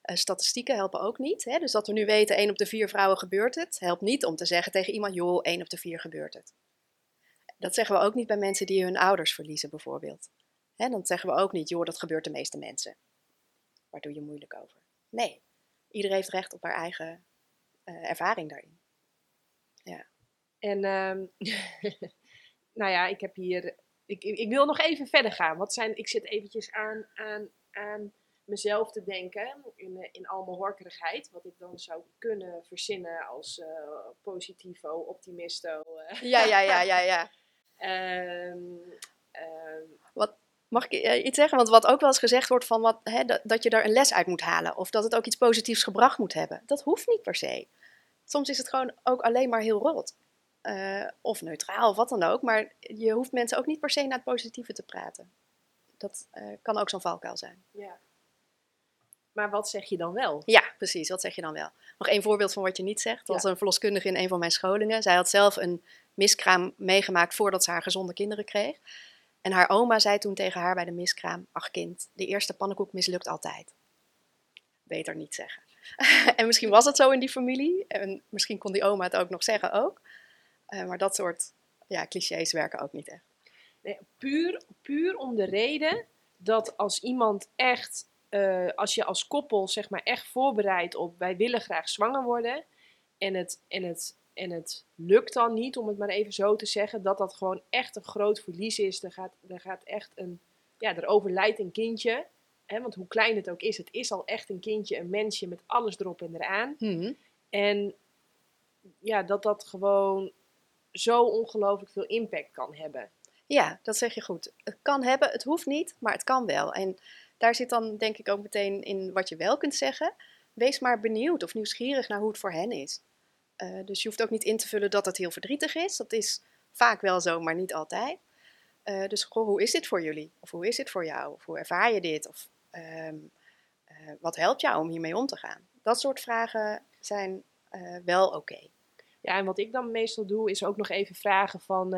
Speaker 2: eh, statistieken helpen ook niet. Hè? Dus dat we nu weten, één op de vier vrouwen gebeurt het, helpt niet om te zeggen tegen iemand, joh, één op de vier gebeurt het. Dat zeggen we ook niet bij mensen die hun ouders verliezen, bijvoorbeeld. Hè, dan zeggen we ook niet, joh, dat gebeurt de meeste mensen. Waar doe je moeilijk over? Nee, iedereen heeft recht op haar eigen eh, ervaring daarin.
Speaker 1: En ehm, nou ja, ik heb hier. Ik, ik wil nog even verder gaan. Wat zijn, ik zit eventjes aan, aan, aan mezelf te denken. In, eh, in al mijn horkerigheid. Wat ik dan zou kunnen verzinnen als eh, positivo, optimisto.
Speaker 2: Ja, ja, ja, ja, ja.
Speaker 1: Ehm, ehm,
Speaker 2: Mag ik eh, iets zeggen? Want wat ook wel eens gezegd wordt van wat, hè, dat, je er een les uit moet halen. Of dat het ook iets positiefs gebracht moet hebben. Dat hoeft niet per se. Soms is het gewoon ook alleen maar heel rot. Eh, of neutraal, of wat dan ook. Maar je hoeft mensen ook niet per se naar het positieve te praten. Dat eh, kan ook zo'n valkuil zijn.
Speaker 1: ja. Maar wat zeg je dan wel?
Speaker 2: Ja, precies. Wat zeg je dan wel? Nog één voorbeeld van wat je niet zegt. Er was een verloskundige in een van mijn scholingen. Zij had zelf een miskraam meegemaakt voordat ze haar gezonde kinderen kreeg. En haar oma zei toen tegen haar bij de miskraam: Ach kind, de eerste pannenkoek mislukt altijd. Beter niet zeggen. en misschien was het zo in die familie. En misschien kon die oma het ook nog zeggen ook. Eh, maar dat soort ja, clichés werken ook niet echt.
Speaker 1: Nee, puur, puur om de reden dat als iemand echt, eh, als je als koppel zeg maar echt voorbereidt op wij willen graag zwanger worden en het, en het, en het lukt dan niet, om het maar even zo te zeggen, dat dat gewoon echt een groot verlies is. Er gaat, er gaat echt een, ja, er overlijdt een kindje. Hè, want hoe klein het ook is, het is al echt een kindje, een mensje met alles erop en eraan. En ja, dat dat gewoon zo ongelooflijk veel impact kan hebben.
Speaker 2: Ja, dat zeg je goed. Het kan hebben, het hoeft niet, maar het kan wel. En daar zit dan denk ik ook meteen in wat je wel kunt zeggen. Wees maar benieuwd of nieuwsgierig naar hoe het voor hen is. Eh, dus je hoeft ook niet in te vullen dat het heel verdrietig is. Dat is vaak wel zo, maar niet altijd. Eh, dus goh, hoe is dit voor jullie? Of hoe is dit voor jou? Of hoe ervaar je dit? Of ehm, eh, wat helpt jou om hiermee om te gaan? Dat soort vragen zijn wel oké.
Speaker 1: Ja, en wat ik dan meestal doe, is ook nog even vragen van...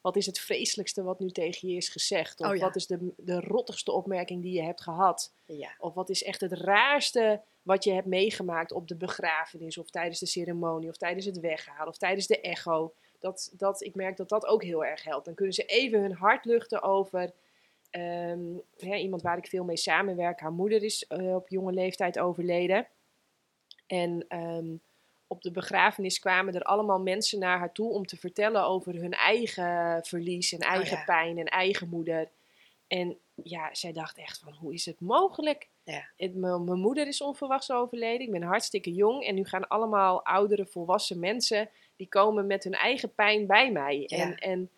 Speaker 1: wat is het vreselijkste wat nu tegen je is gezegd? Of
Speaker 2: Oh ja.
Speaker 1: wat is de, de rottigste opmerking die je hebt gehad?
Speaker 2: Ja.
Speaker 1: Of wat is echt het raarste wat je hebt meegemaakt op de begrafenis... of tijdens de ceremonie, of tijdens het weghalen, of tijdens de echo? Dat, dat, ik merk dat dat ook heel erg helpt. Dan kunnen ze even hun hart luchten over... ehm, hè, iemand waar ik veel mee samenwerk, haar moeder is eh, op jonge leeftijd overleden. En ehm, op de begrafenis kwamen er allemaal mensen naar haar toe om te vertellen over hun eigen verlies en eigen
Speaker 2: ja.
Speaker 1: pijn en eigen moeder. En ja, zij dacht echt van, hoe is het mogelijk?
Speaker 2: Ja.
Speaker 1: Mijn mijn moeder is onverwachts overleden, ik ben hartstikke jong en nu gaan allemaal oudere volwassen mensen, die komen met hun eigen pijn bij mij.
Speaker 2: Ja.
Speaker 1: En, en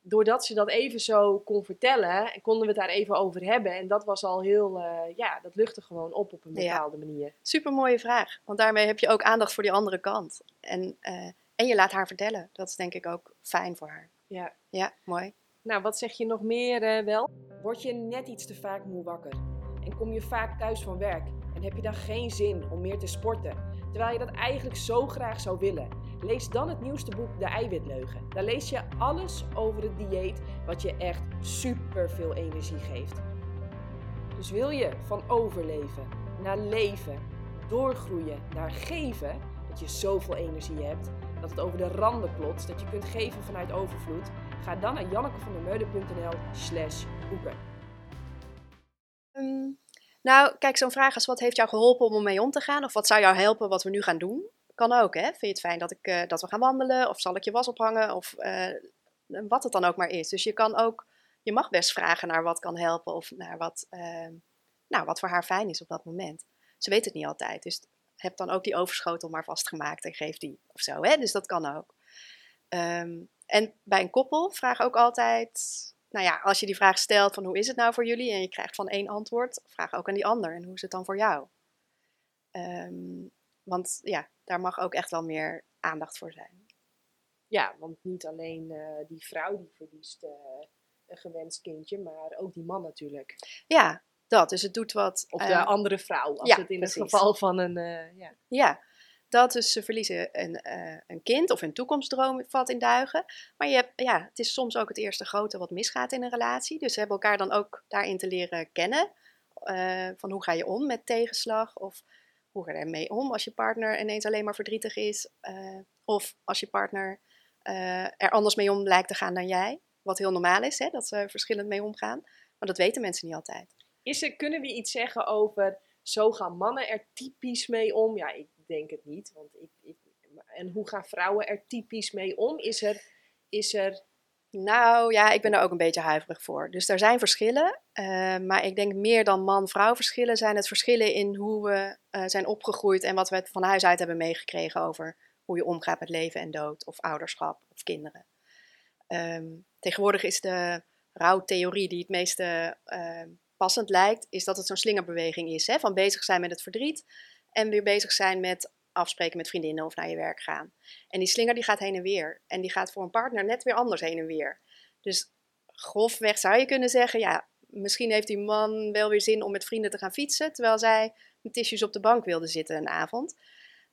Speaker 1: doordat ze dat even zo kon vertellen, konden we het daar even over hebben. En dat was al heel, eh, ja, dat luchtte gewoon op op een
Speaker 2: Ja.
Speaker 1: bepaalde manier.
Speaker 2: Super mooie vraag. Want daarmee heb je ook aandacht voor die andere kant. En, eh, en je laat haar vertellen. Dat is denk ik ook fijn voor haar.
Speaker 1: Ja.
Speaker 2: Ja, mooi.
Speaker 1: Nou, wat zeg je nog meer eh, wel? Word je net iets te vaak moe wakker? En kom je vaak thuis van werk en heb je dan geen zin om meer te sporten, terwijl je dat eigenlijk zo graag zou willen? Lees dan het nieuwste boek De Eiwitleugen. Daar lees je alles over het dieet wat je echt super veel energie geeft. Dus wil je van overleven naar leven, doorgroeien naar geven, dat je zoveel energie hebt, dat het over de randen klotst, dat je kunt geven vanuit overvloed, Ga dan naar jannekevandermeulen.nl slash boeken.
Speaker 2: Ehm, nou, kijk, zo'n vraag als wat heeft jou geholpen om ermee om te gaan? Of wat zou jou helpen wat we nu gaan doen? Kan ook, hè? Vind je het fijn dat, ik, eh, dat we gaan wandelen? Of zal ik je was ophangen? Of eh, wat het dan ook maar is. Dus je kan ook, je mag best vragen naar wat kan helpen of naar wat, ehm, nou, wat voor haar fijn is op dat moment. Ze weet het niet altijd, dus heb dan ook die overschotel maar vastgemaakt en geef die of zo. Hè? Dus dat kan ook. Ehm, en bij een koppel vraag ook altijd, nou ja, als je die vraag stelt van hoe is het nou voor jullie en je krijgt van één antwoord, vraag ook aan die ander en hoe is het dan voor jou? Ehm, want ja, daar mag ook echt wel meer aandacht voor zijn.
Speaker 1: Ja, want niet alleen uh, die vrouw die verliest uh, een gewenst kindje, maar ook die man natuurlijk.
Speaker 2: Ja, dat. Dus het doet wat.
Speaker 1: Of de uh, andere vrouw, als ja, het in precies. het geval van een. ja.
Speaker 2: ja, dat dus ze verliezen een, een kind of een toekomstdroom valt in duigen. Maar je hebt, ja, het is soms ook het eerste grote wat misgaat in een relatie. Dus ze hebben elkaar dan ook daarin te leren kennen. van hoe ga je om met tegenslag? Of hoe ga je ermee om als je partner ineens alleen maar verdrietig is? of als je partner er anders mee om lijkt te gaan dan jij. Wat heel normaal is, hè, dat ze verschillend mee omgaan. Maar dat weten mensen niet altijd.
Speaker 1: Is kunnen we iets zeggen over, zo gaan mannen er typisch mee om? Ja, ik denk het niet. Want ik, ik en hoe gaan vrouwen er typisch mee om? Is er, is er
Speaker 2: nou ja, ik ben er ook een beetje huiverig voor. Dus er zijn verschillen. Uh, maar ik denk meer dan man-vrouw verschillen zijn het verschillen in hoe we uh, zijn opgegroeid en wat we van huis uit hebben meegekregen over hoe je omgaat met leven en dood, of ouderschap, of kinderen. Um, tegenwoordig is de rouwtheorie die het meeste uh, passend lijkt, is dat het zo'n slingerbeweging is. Hè? Van bezig zijn met het verdriet en weer bezig zijn met afspreken met vriendinnen of naar je werk gaan. En die slinger die gaat heen en weer. En die gaat voor een partner net weer anders heen en weer. Dus grofweg zou je kunnen zeggen, ja, misschien heeft die man wel weer zin om met vrienden te gaan fietsen, terwijl zij met tissues op de bank wilde zitten een avond.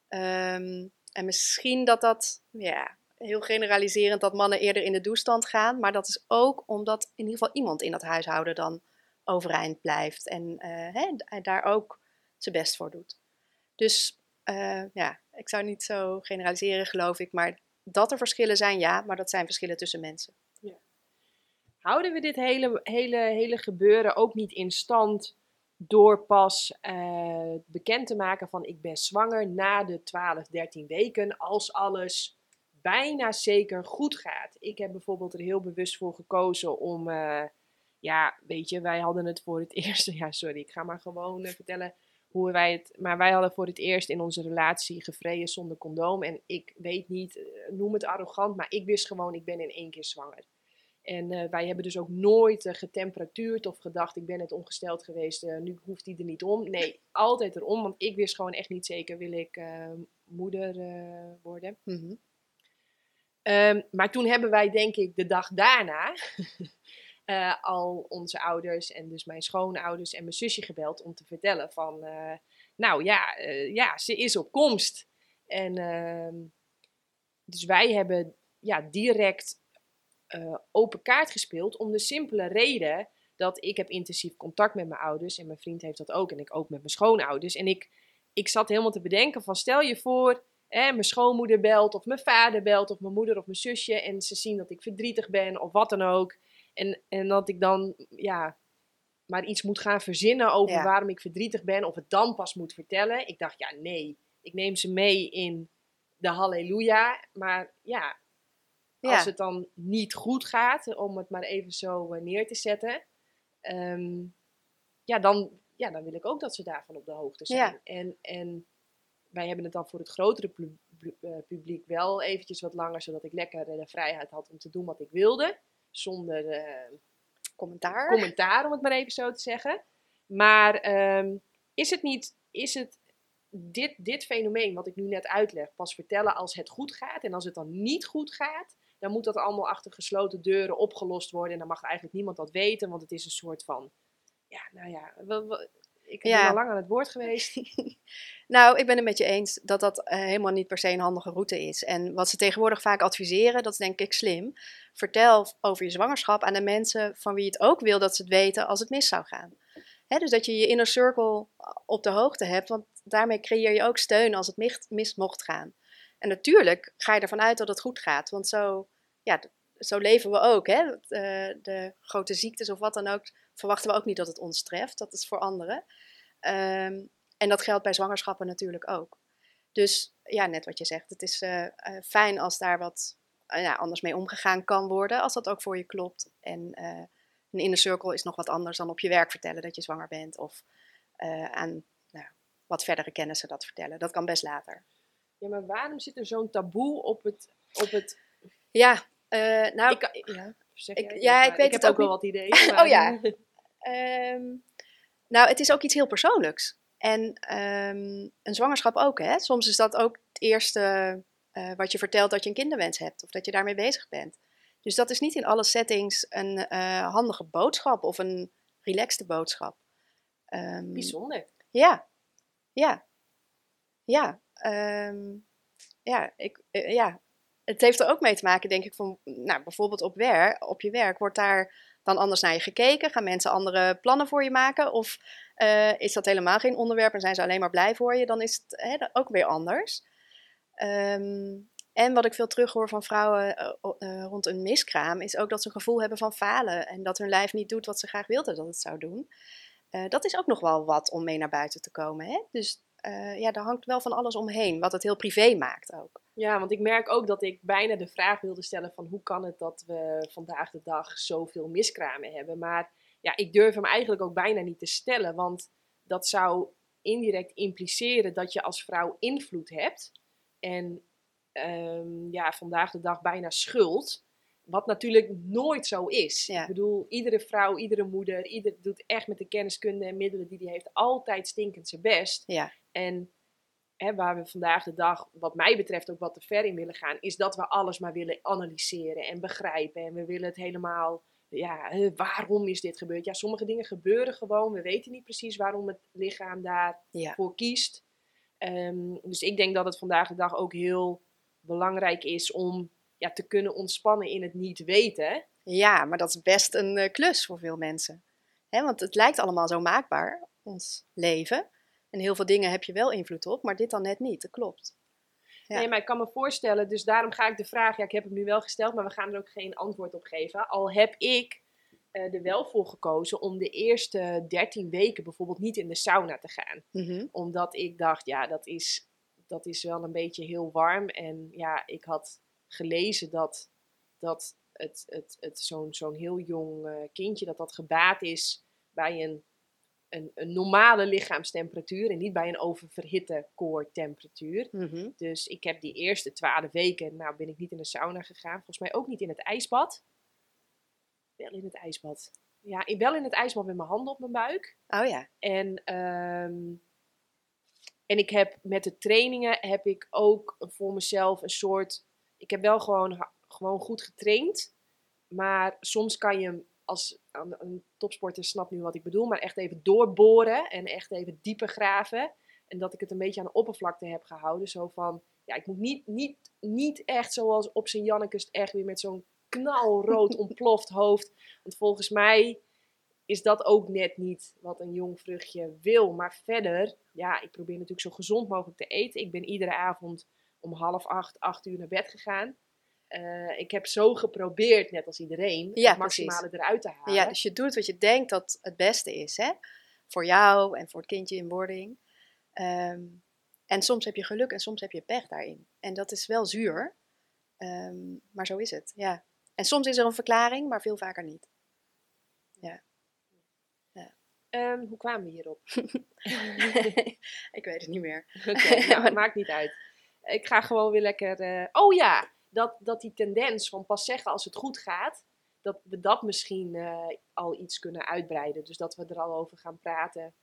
Speaker 2: Um, en misschien dat dat, ja, heel generaliserend, dat mannen eerder in de doestand gaan. Maar dat is ook omdat in ieder geval iemand in dat huishouden dan overeind blijft. En hè, daar ook zijn best voor doet. Dus uh, ja, ik zou niet zo generaliseren, geloof ik. Maar dat er verschillen zijn, ja. Maar dat zijn verschillen tussen mensen. Ja.
Speaker 1: Houden we dit hele, hele, hele gebeuren ook niet in stand door pas uh, bekend te maken van ik ben zwanger na de 12, 13 weken als alles bijna zeker goed gaat. Ik heb bijvoorbeeld er heel bewust voor gekozen om, uh, ja, weet je, wij hadden het voor het eerst, ja sorry, ik ga maar gewoon vertellen hoe wij het, maar wij hadden voor het eerst in onze relatie gevreden zonder condoom en ik weet niet, noem het arrogant, maar ik wist gewoon, ik ben in één keer zwanger. En uh, wij hebben dus ook nooit uh, getemperatuurd of gedacht, ik ben het ongesteld geweest, uh, nu hoeft hij er niet om. Nee, altijd erom, want ik wist gewoon echt niet zeker, wil ik moeder worden. Mm -hmm. um, maar toen hebben wij denk ik de dag daarna al onze ouders en dus mijn schoonouders en mijn zusje gebeld om te vertellen van, nou ja, ja, ze is op komst. En ehm, dus wij hebben ja, direct open kaart gespeeld om de simpele reden dat ik heb intensief contact met mijn ouders en mijn vriend heeft dat ook en ik ook met mijn schoonouders. En ik, ik zat helemaal te bedenken van stel je voor, mijn schoonmoeder belt of mijn vader belt of mijn moeder of mijn zusje en ze zien dat ik verdrietig ben of wat dan ook. En, en dat ik dan ja, maar iets moet gaan verzinnen over waarom ik verdrietig ben of het dan pas moet vertellen. Ik dacht ja nee, ik neem ze mee in de halleluja, maar ja, als het dan niet goed gaat, om het maar even zo eh, neer te zetten, ehm, ja, dan, ja, dan wil ik ook dat ze daarvan op de hoogte zijn. En, en wij hebben het dan voor het grotere eh, publiek wel eventjes wat langer, zodat ik lekker de vrijheid had om te doen wat ik wilde. Zonder uh,
Speaker 2: commentaar.
Speaker 1: commentaar, om het maar even zo te zeggen. Maar ehm, is het niet, is het dit, dit fenomeen wat ik nu net uitleg, pas vertellen als het goed gaat en als het dan niet goed gaat, dan moet dat allemaal achter gesloten deuren opgelost worden. En dan mag eigenlijk niemand dat weten, want het is een soort van, ja, nou ja, ik ben al lang aan het woord geweest.
Speaker 2: nou, ik ben het met je eens dat dat uh, helemaal niet per se een handige route is. En wat ze tegenwoordig vaak adviseren, dat is denk ik slim. Vertel over je zwangerschap aan de mensen van wie je het ook wil dat ze het weten als het mis zou gaan. Hè, dus dat je je inner circle op de hoogte hebt, want daarmee creëer je ook steun als het mis mocht gaan. En natuurlijk ga je ervan uit dat het goed gaat, want zo, ja, zo leven we ook. Hè? De, eh, de grote ziektes of wat dan ook, verwachten we ook niet dat het ons treft. Dat is voor anderen. Ehm, en dat geldt bij zwangerschappen natuurlijk ook. Dus ja, net wat je zegt, het is uh, fijn als daar wat ja, anders mee omgegaan kan worden, als dat ook voor je klopt. En een inner circle is nog wat anders dan op je werk vertellen dat je zwanger bent. Of eh, aan nou, wat verdere kennissen dat vertellen. Dat kan best later.
Speaker 1: Ja, maar waarom zit er zo'n taboe op het... Op het...
Speaker 2: Ja, nou...
Speaker 1: Ik, ja,
Speaker 2: ik- ja,
Speaker 1: het
Speaker 2: ik weet
Speaker 1: ik
Speaker 2: het
Speaker 1: heb
Speaker 2: ook
Speaker 1: ook wel wat ideeën. maar-
Speaker 2: Oh ja. Ehm, nou, het is ook iets heel persoonlijks. En ehm, een zwangerschap ook, hè? Soms is dat ook het eerste eh, wat je vertelt dat je een kinderwens hebt of dat je daarmee bezig bent. Dus dat is niet in alle settings een eh, handige boodschap of een relaxte boodschap. Ehm,
Speaker 1: Bijzonder.
Speaker 2: ja, ja, ja. ja, ik, eh, ja, het heeft er ook mee te maken, denk ik, van, nou, bijvoorbeeld op, werk, op je werk. Wordt daar dan anders naar je gekeken? Gaan mensen andere plannen voor je maken? Of eh, is dat helemaal geen onderwerp en zijn ze alleen maar blij voor je? Dan is het hè, ook weer anders. Ehm, en wat ik veel terughoor van vrouwen eh, eh, rond een miskraam, is ook dat ze een gevoel hebben van falen. En dat hun lijf niet doet wat ze graag wilden dat het zou doen. Dat is ook nog wel wat om mee naar buiten te komen. Hè? Dus ja, daar hangt wel van alles omheen, wat het heel privé maakt ook.
Speaker 1: Ja, want ik merk ook dat ik bijna de vraag wilde stellen van hoe kan het dat we vandaag de dag zoveel miskramen hebben. Maar ja, ik durf hem eigenlijk ook bijna niet te stellen, want dat zou indirect impliceren dat je als vrouw invloed hebt. En ehm, ja, vandaag de dag bijna schuld. Wat natuurlijk nooit zo is.
Speaker 2: Ja.
Speaker 1: Ik bedoel, iedere vrouw, iedere moeder, ieder doet echt met de kenniskunde en middelen die die heeft altijd stinkend zijn best.
Speaker 2: Ja,
Speaker 1: En hè, waar we vandaag de dag, wat mij betreft, ook wat te ver in willen gaan, is dat we alles maar willen analyseren en begrijpen. En we willen het helemaal, ja, waarom is dit gebeurd? Ja, sommige dingen gebeuren gewoon. We weten niet precies waarom het lichaam daarvoor
Speaker 2: ja.
Speaker 1: kiest. Ehm, dus ik denk dat het vandaag de dag ook heel belangrijk is om ja, te kunnen ontspannen in het niet weten.
Speaker 2: ja maar dat is best een eh, klus voor veel mensen. Hè, want het lijkt allemaal zo maakbaar, ons leven. En heel veel dingen heb je wel invloed op, maar dit dan net niet. Dat klopt. Ja.
Speaker 1: Nee, maar ik kan me voorstellen, dus daarom ga ik de vraag, ja, ik heb hem nu wel gesteld, maar we gaan er ook geen antwoord op geven. Al heb ik eh, er wel voor gekozen om de eerste 13 weken bijvoorbeeld niet in de sauna te gaan.
Speaker 2: Mhm.
Speaker 1: Omdat ik dacht, ja, dat is, dat is wel een beetje heel warm. En ja, ik had gelezen dat, dat het, het, het, zo'n, zo'n heel jong eh, kindje, dat dat gebaat is bij een, een, een normale lichaamstemperatuur en niet bij een oververhitte koortemperatuur.
Speaker 2: Mhm.
Speaker 1: Dus ik heb die eerste twaalf weken, nou ben ik niet in de sauna gegaan. Volgens mij ook niet in het ijsbad. Wel in het ijsbad. Ja, wel in het ijsbad met mijn handen op mijn buik.
Speaker 2: Oh ja.
Speaker 1: En, ehm, en ik heb met de trainingen heb ik ook voor mezelf een soort. Ik heb wel gewoon, gewoon goed getraind. Maar soms kan je hem als een, topsporter snapt nu wat ik bedoel, maar echt even doorboren en echt even dieper graven. En dat ik het een beetje aan de oppervlakte heb gehouden. Zo van, ja, ik moet niet, niet, niet echt zoals op zijn Jannekes echt weer met zo'n knalrood ontploft hoofd. Want volgens mij is dat ook net niet wat een jong vruchtje wil. Maar verder, ja, ik probeer natuurlijk zo gezond mogelijk te eten. Ik ben iedere avond om half acht, acht uur naar bed gegaan. Eh, ik heb zo geprobeerd, net als iedereen,
Speaker 2: Ja,
Speaker 1: het maximale eruit te halen.
Speaker 2: ja, dus je doet wat je denkt dat het beste is, hè? Voor jou en voor het kindje in wording. Ehm, en soms heb je geluk en soms heb je pech daarin. En dat is wel zuur, Ehm, maar zo is het, ja. En soms is er een verklaring, maar veel vaker niet.
Speaker 1: Ehm, hoe kwamen we hierop?
Speaker 2: ik weet het niet meer.
Speaker 1: Oké, nou, het maakt niet uit. Ik ga gewoon weer lekker. eh, Oh ja, dat, dat die tendens van pas zeggen als het goed gaat, dat we dat misschien eh, al iets kunnen uitbreiden. Dus dat we er al over gaan praten.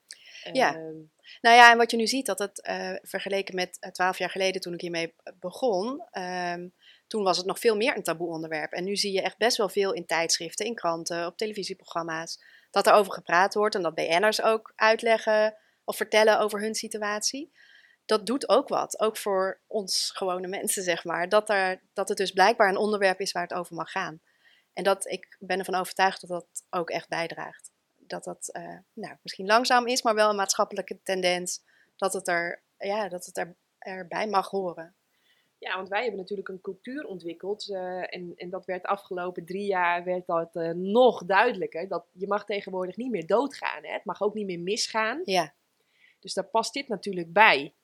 Speaker 2: Ja.
Speaker 1: Ehm,
Speaker 2: Nou ja, en wat je nu ziet, dat het eh, vergeleken met eh, twaalf jaar geleden toen ik hiermee begon, ehm, toen was het nog veel meer een taboe onderwerp. En nu zie je echt best wel veel in tijdschriften, in kranten, op televisieprogramma's, dat er over gepraat wordt en dat BN'ers ook uitleggen of vertellen over hun situatie. Dat doet ook wat, ook voor ons gewone mensen, zeg maar. Dat, er, dat het dus blijkbaar een onderwerp is waar het over mag gaan. En dat ik ben ervan overtuigd dat dat ook echt bijdraagt dat dat eh, nou, misschien langzaam is, maar wel een maatschappelijke tendens. Dat het, er, ja, dat het er, erbij mag horen.
Speaker 1: Ja, want wij hebben natuurlijk een cultuur ontwikkeld. eh, en, en dat werd de afgelopen drie jaar werd dat, eh, nog duidelijker. Dat je mag tegenwoordig niet meer doodgaan. Hè? Het mag ook niet meer misgaan.
Speaker 2: Ja,
Speaker 1: Dus daar past dit natuurlijk bij.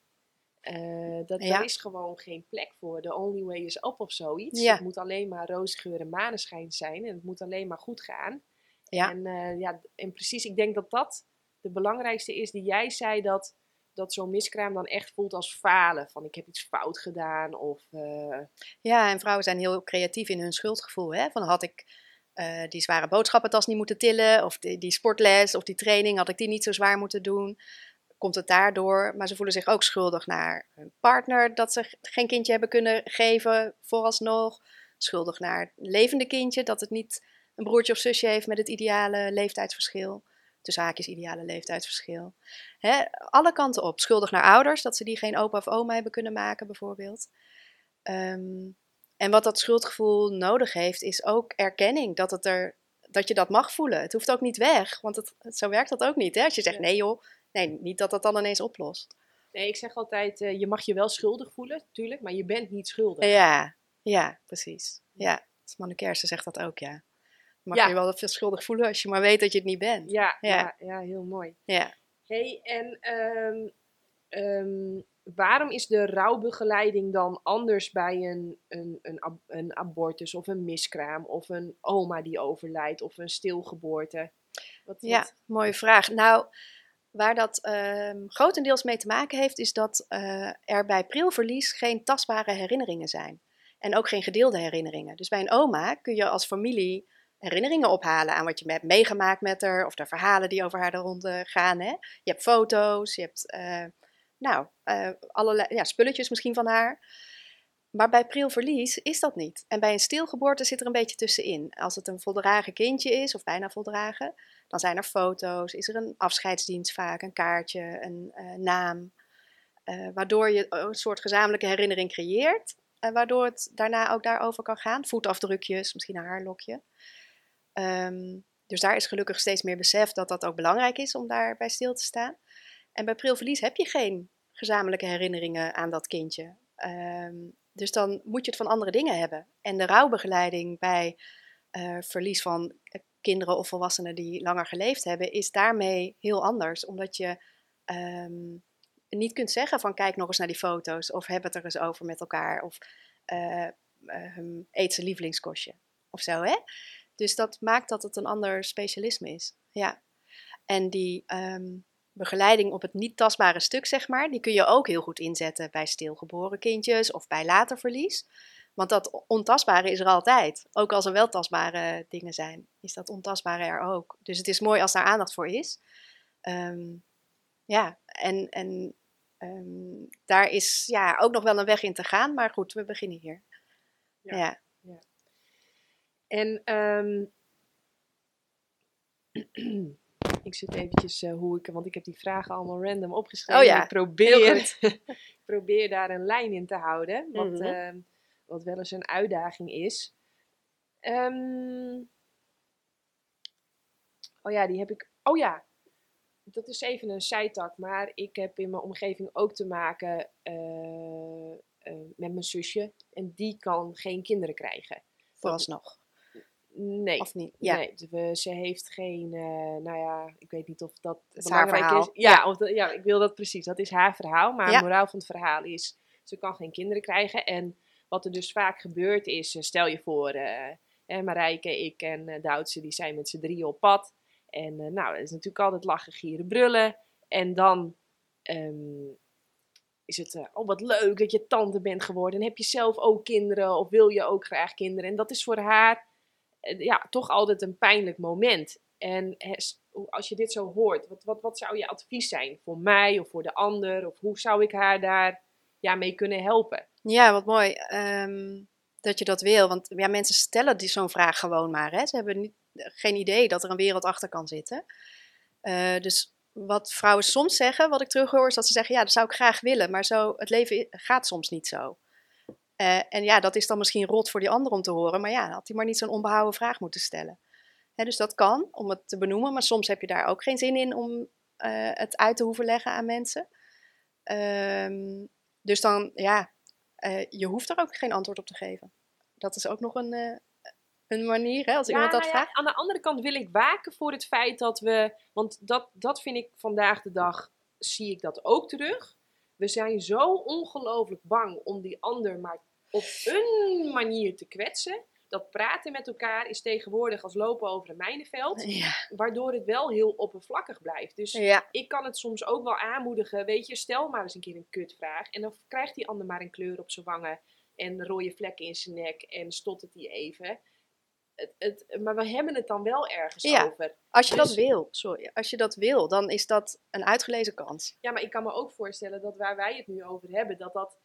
Speaker 1: Eh, dat,
Speaker 2: Ja.
Speaker 1: Daar is gewoon geen plek voor. The only way is up of zoiets.
Speaker 2: Ja.
Speaker 1: Het moet alleen maar roosgeur en maneschijn zijn. En het moet alleen maar goed gaan.
Speaker 2: Ja.
Speaker 1: En, eh, ja, en precies, ik denk dat dat de belangrijkste is die jij zei dat, dat zo'n miskraam dan echt voelt als falen. Van ik heb iets fout gedaan of... eh,
Speaker 2: Ja, en vrouwen zijn heel creatief in hun schuldgevoel. Hè? Van had ik die zware boodschappentas niet moeten tillen, of die, die sportles of die training, had ik die niet zo zwaar moeten doen. Komt het daardoor? Maar ze voelen zich ook schuldig naar hun partner dat ze geen kindje hebben kunnen geven vooralsnog. Schuldig naar het levende kindje dat het niet een broertje of zusje heeft met het ideale leeftijdsverschil. Tussen haakjes ideale leeftijdsverschil. Hè? Alle kanten op. Schuldig naar ouders dat ze die geen opa of oma hebben kunnen maken bijvoorbeeld. Ehm, en wat dat schuldgevoel nodig heeft, is ook erkenning. Dat, het er, dat je dat mag voelen. Het hoeft ook niet weg, want het, het- zo werkt dat ook niet. Hè? Als je zegt,
Speaker 1: Ja.
Speaker 2: nee joh, nee, niet dat dat dan ineens oplost.
Speaker 1: Nee, ik zeg altijd, eh, je mag je wel schuldig voelen, natuurlijk, maar je bent niet schuldig.
Speaker 2: Ja, ja, precies. Ja, Manne Kersen zegt dat ook, ja. Mag
Speaker 1: Ja.
Speaker 2: je wel veel schuldig voelen als je maar weet dat je het niet bent.
Speaker 1: Ja, ja.
Speaker 2: Ja.
Speaker 1: ja, heel mooi.
Speaker 2: Ja.
Speaker 1: hey, en ehm, ehm, waarom is de rouwbegeleiding dan anders bij een, een, een, ab- een abortus of een miskraam of een oma die overlijdt of een stilgeboorte? Wat,
Speaker 2: Ja,
Speaker 1: wat-
Speaker 2: mooie vraag. Nou, waar dat ehm, grotendeels mee te maken heeft, is dat eh, er bij prilverlies geen tastbare herinneringen zijn. En ook geen gedeelde herinneringen. Dus bij een oma kun je als familie herinneringen ophalen aan wat je hebt meegemaakt met haar, of de verhalen die over haar de ronde gaan. Hè? Je hebt foto's, je hebt eh, nou, eh, allerlei ja, spulletjes misschien van haar. Maar bij prilverlies is dat niet. En bij een stilgeboorte zit er een beetje tussenin. Als het een voldragen kindje is, of bijna voldragen, dan zijn er foto's, is er een afscheidsdienst vaak, een kaartje, een eh, naam. eh, waardoor je een soort gezamenlijke herinnering creëert. En waardoor het daarna ook daarover kan gaan. Voetafdrukjes, misschien een haarlokje. Ehm, dus daar is gelukkig steeds meer besef dat dat ook belangrijk is om daarbij stil te staan. En bij prilverlies heb je geen gezamenlijke herinneringen aan dat kindje. Ehm, dus dan moet je het van andere dingen hebben. En de rouwbegeleiding bij eh, verlies van eh, kinderen of volwassenen die langer geleefd hebben, is daarmee heel anders. Omdat je ehm, niet kunt zeggen van kijk nog eens naar die foto's of heb het er eens over met elkaar of eh, ehm, eet zijn lievelingskostje of zo. Hè? Dus dat maakt dat het een ander specialisme is. Ja. En die ehm, begeleiding op het niet tastbare stuk, zeg maar, die kun je ook heel goed inzetten bij stilgeboren kindjes of bij later verlies. Want dat ontastbare is er altijd. Ook als er wel tastbare dingen zijn, is dat ontastbare er ook. Dus het is mooi als daar aandacht voor is. Ehm, ja, en, en ehm, daar is ja, ook nog wel een weg in te gaan. Maar goed, we beginnen hier.
Speaker 1: Ja.
Speaker 2: Ja.
Speaker 1: En ehm, ik zit eventjes eh, hoe ik, want ik heb die vragen allemaal random opgeschreven.
Speaker 2: Oh ja,
Speaker 1: Ik probeer, probeer daar een lijn in te houden, wat,
Speaker 2: Mhm.
Speaker 1: ehm, wat wel eens een uitdaging is. Ehm, oh ja, die heb ik. Oh ja, dat is even een zijtak, maar ik heb in mijn omgeving ook te maken eh, eh, met mijn zusje en die kan geen kinderen krijgen.
Speaker 2: Vooralsnog.
Speaker 1: Nee.
Speaker 2: Of niet? Ja.
Speaker 1: Nee, we- ze heeft geen, eh, nou ja, ik weet niet of dat,
Speaker 2: is haar
Speaker 1: belangrijk
Speaker 2: verhaal.
Speaker 1: is. Ja, Of dat, ja, ik wil dat precies. Dat is haar verhaal. Maar
Speaker 2: Ja.
Speaker 1: het moraal van het verhaal is, ze kan geen kinderen krijgen. En wat er dus vaak gebeurt is, eh, stel je voor, eh eh, Marijke, ik en eh, de oudste, die zijn met z'n drieën op pad. En eh, nou, het is natuurlijk altijd lachen, gieren, brullen. En dan ehm, is het, eh, oh wat leuk dat je tante bent geworden. En heb je zelf ook kinderen of wil je ook graag kinderen? En dat is voor haar eh, ja, toch altijd een pijnlijk moment. En als je dit zo hoort, wat, wat, wat zou je advies zijn voor mij of voor de ander? Of hoe zou ik haar daar ja, mee kunnen helpen?
Speaker 2: Ja, wat mooi ehm, dat je dat wil. Want ja, mensen stellen die zo'n vraag gewoon maar. Hè. Ze hebben niet, geen idee dat er een wereld achter kan zitten. Eh, dus wat vrouwen soms zeggen, wat ik terughoor, is dat ze zeggen: Ja, dat zou ik graag willen, maar zo, het leven gaat soms niet zo. Eh, en ja, dat is dan misschien rot voor die ander om te horen, maar ja, had hij maar niet zo'n onbehouden vraag moeten stellen. Hè, dus dat kan, om het te benoemen, maar soms heb je daar ook geen zin in om eh, het uit te hoeven leggen aan mensen. Ehm, dus dan, ja, eh, je hoeft er ook geen antwoord op te geven. Dat is ook nog een, eh, een manier, hè, als
Speaker 1: Ja,
Speaker 2: iemand dat
Speaker 1: nou ja,
Speaker 2: vraagt.
Speaker 1: aan de andere kant wil ik waken voor het feit dat we, want dat, dat vind ik vandaag de dag, zie ik dat ook terug. We zijn zo ongelooflijk bang om die ander maar op een manier te kwetsen. Dat praten met elkaar is tegenwoordig als lopen over een mijnenveld.
Speaker 2: Ja.
Speaker 1: Waardoor het wel heel oppervlakkig blijft. Dus
Speaker 2: Ja.
Speaker 1: ik kan het soms ook wel aanmoedigen. Weet je, stel maar eens een keer een kutvraag. En dan krijgt die ander maar een kleur op zijn wangen. En rode vlekken in zijn nek. En stottert hij even. Het, het, maar we hebben het dan wel ergens
Speaker 2: Ja.
Speaker 1: over.
Speaker 2: Als je
Speaker 1: Dus-
Speaker 2: dat wil, sorry. Als je dat wil, dan is dat een uitgelezen kans.
Speaker 1: Ja, maar ik kan me ook voorstellen dat waar wij het nu over hebben, dat dat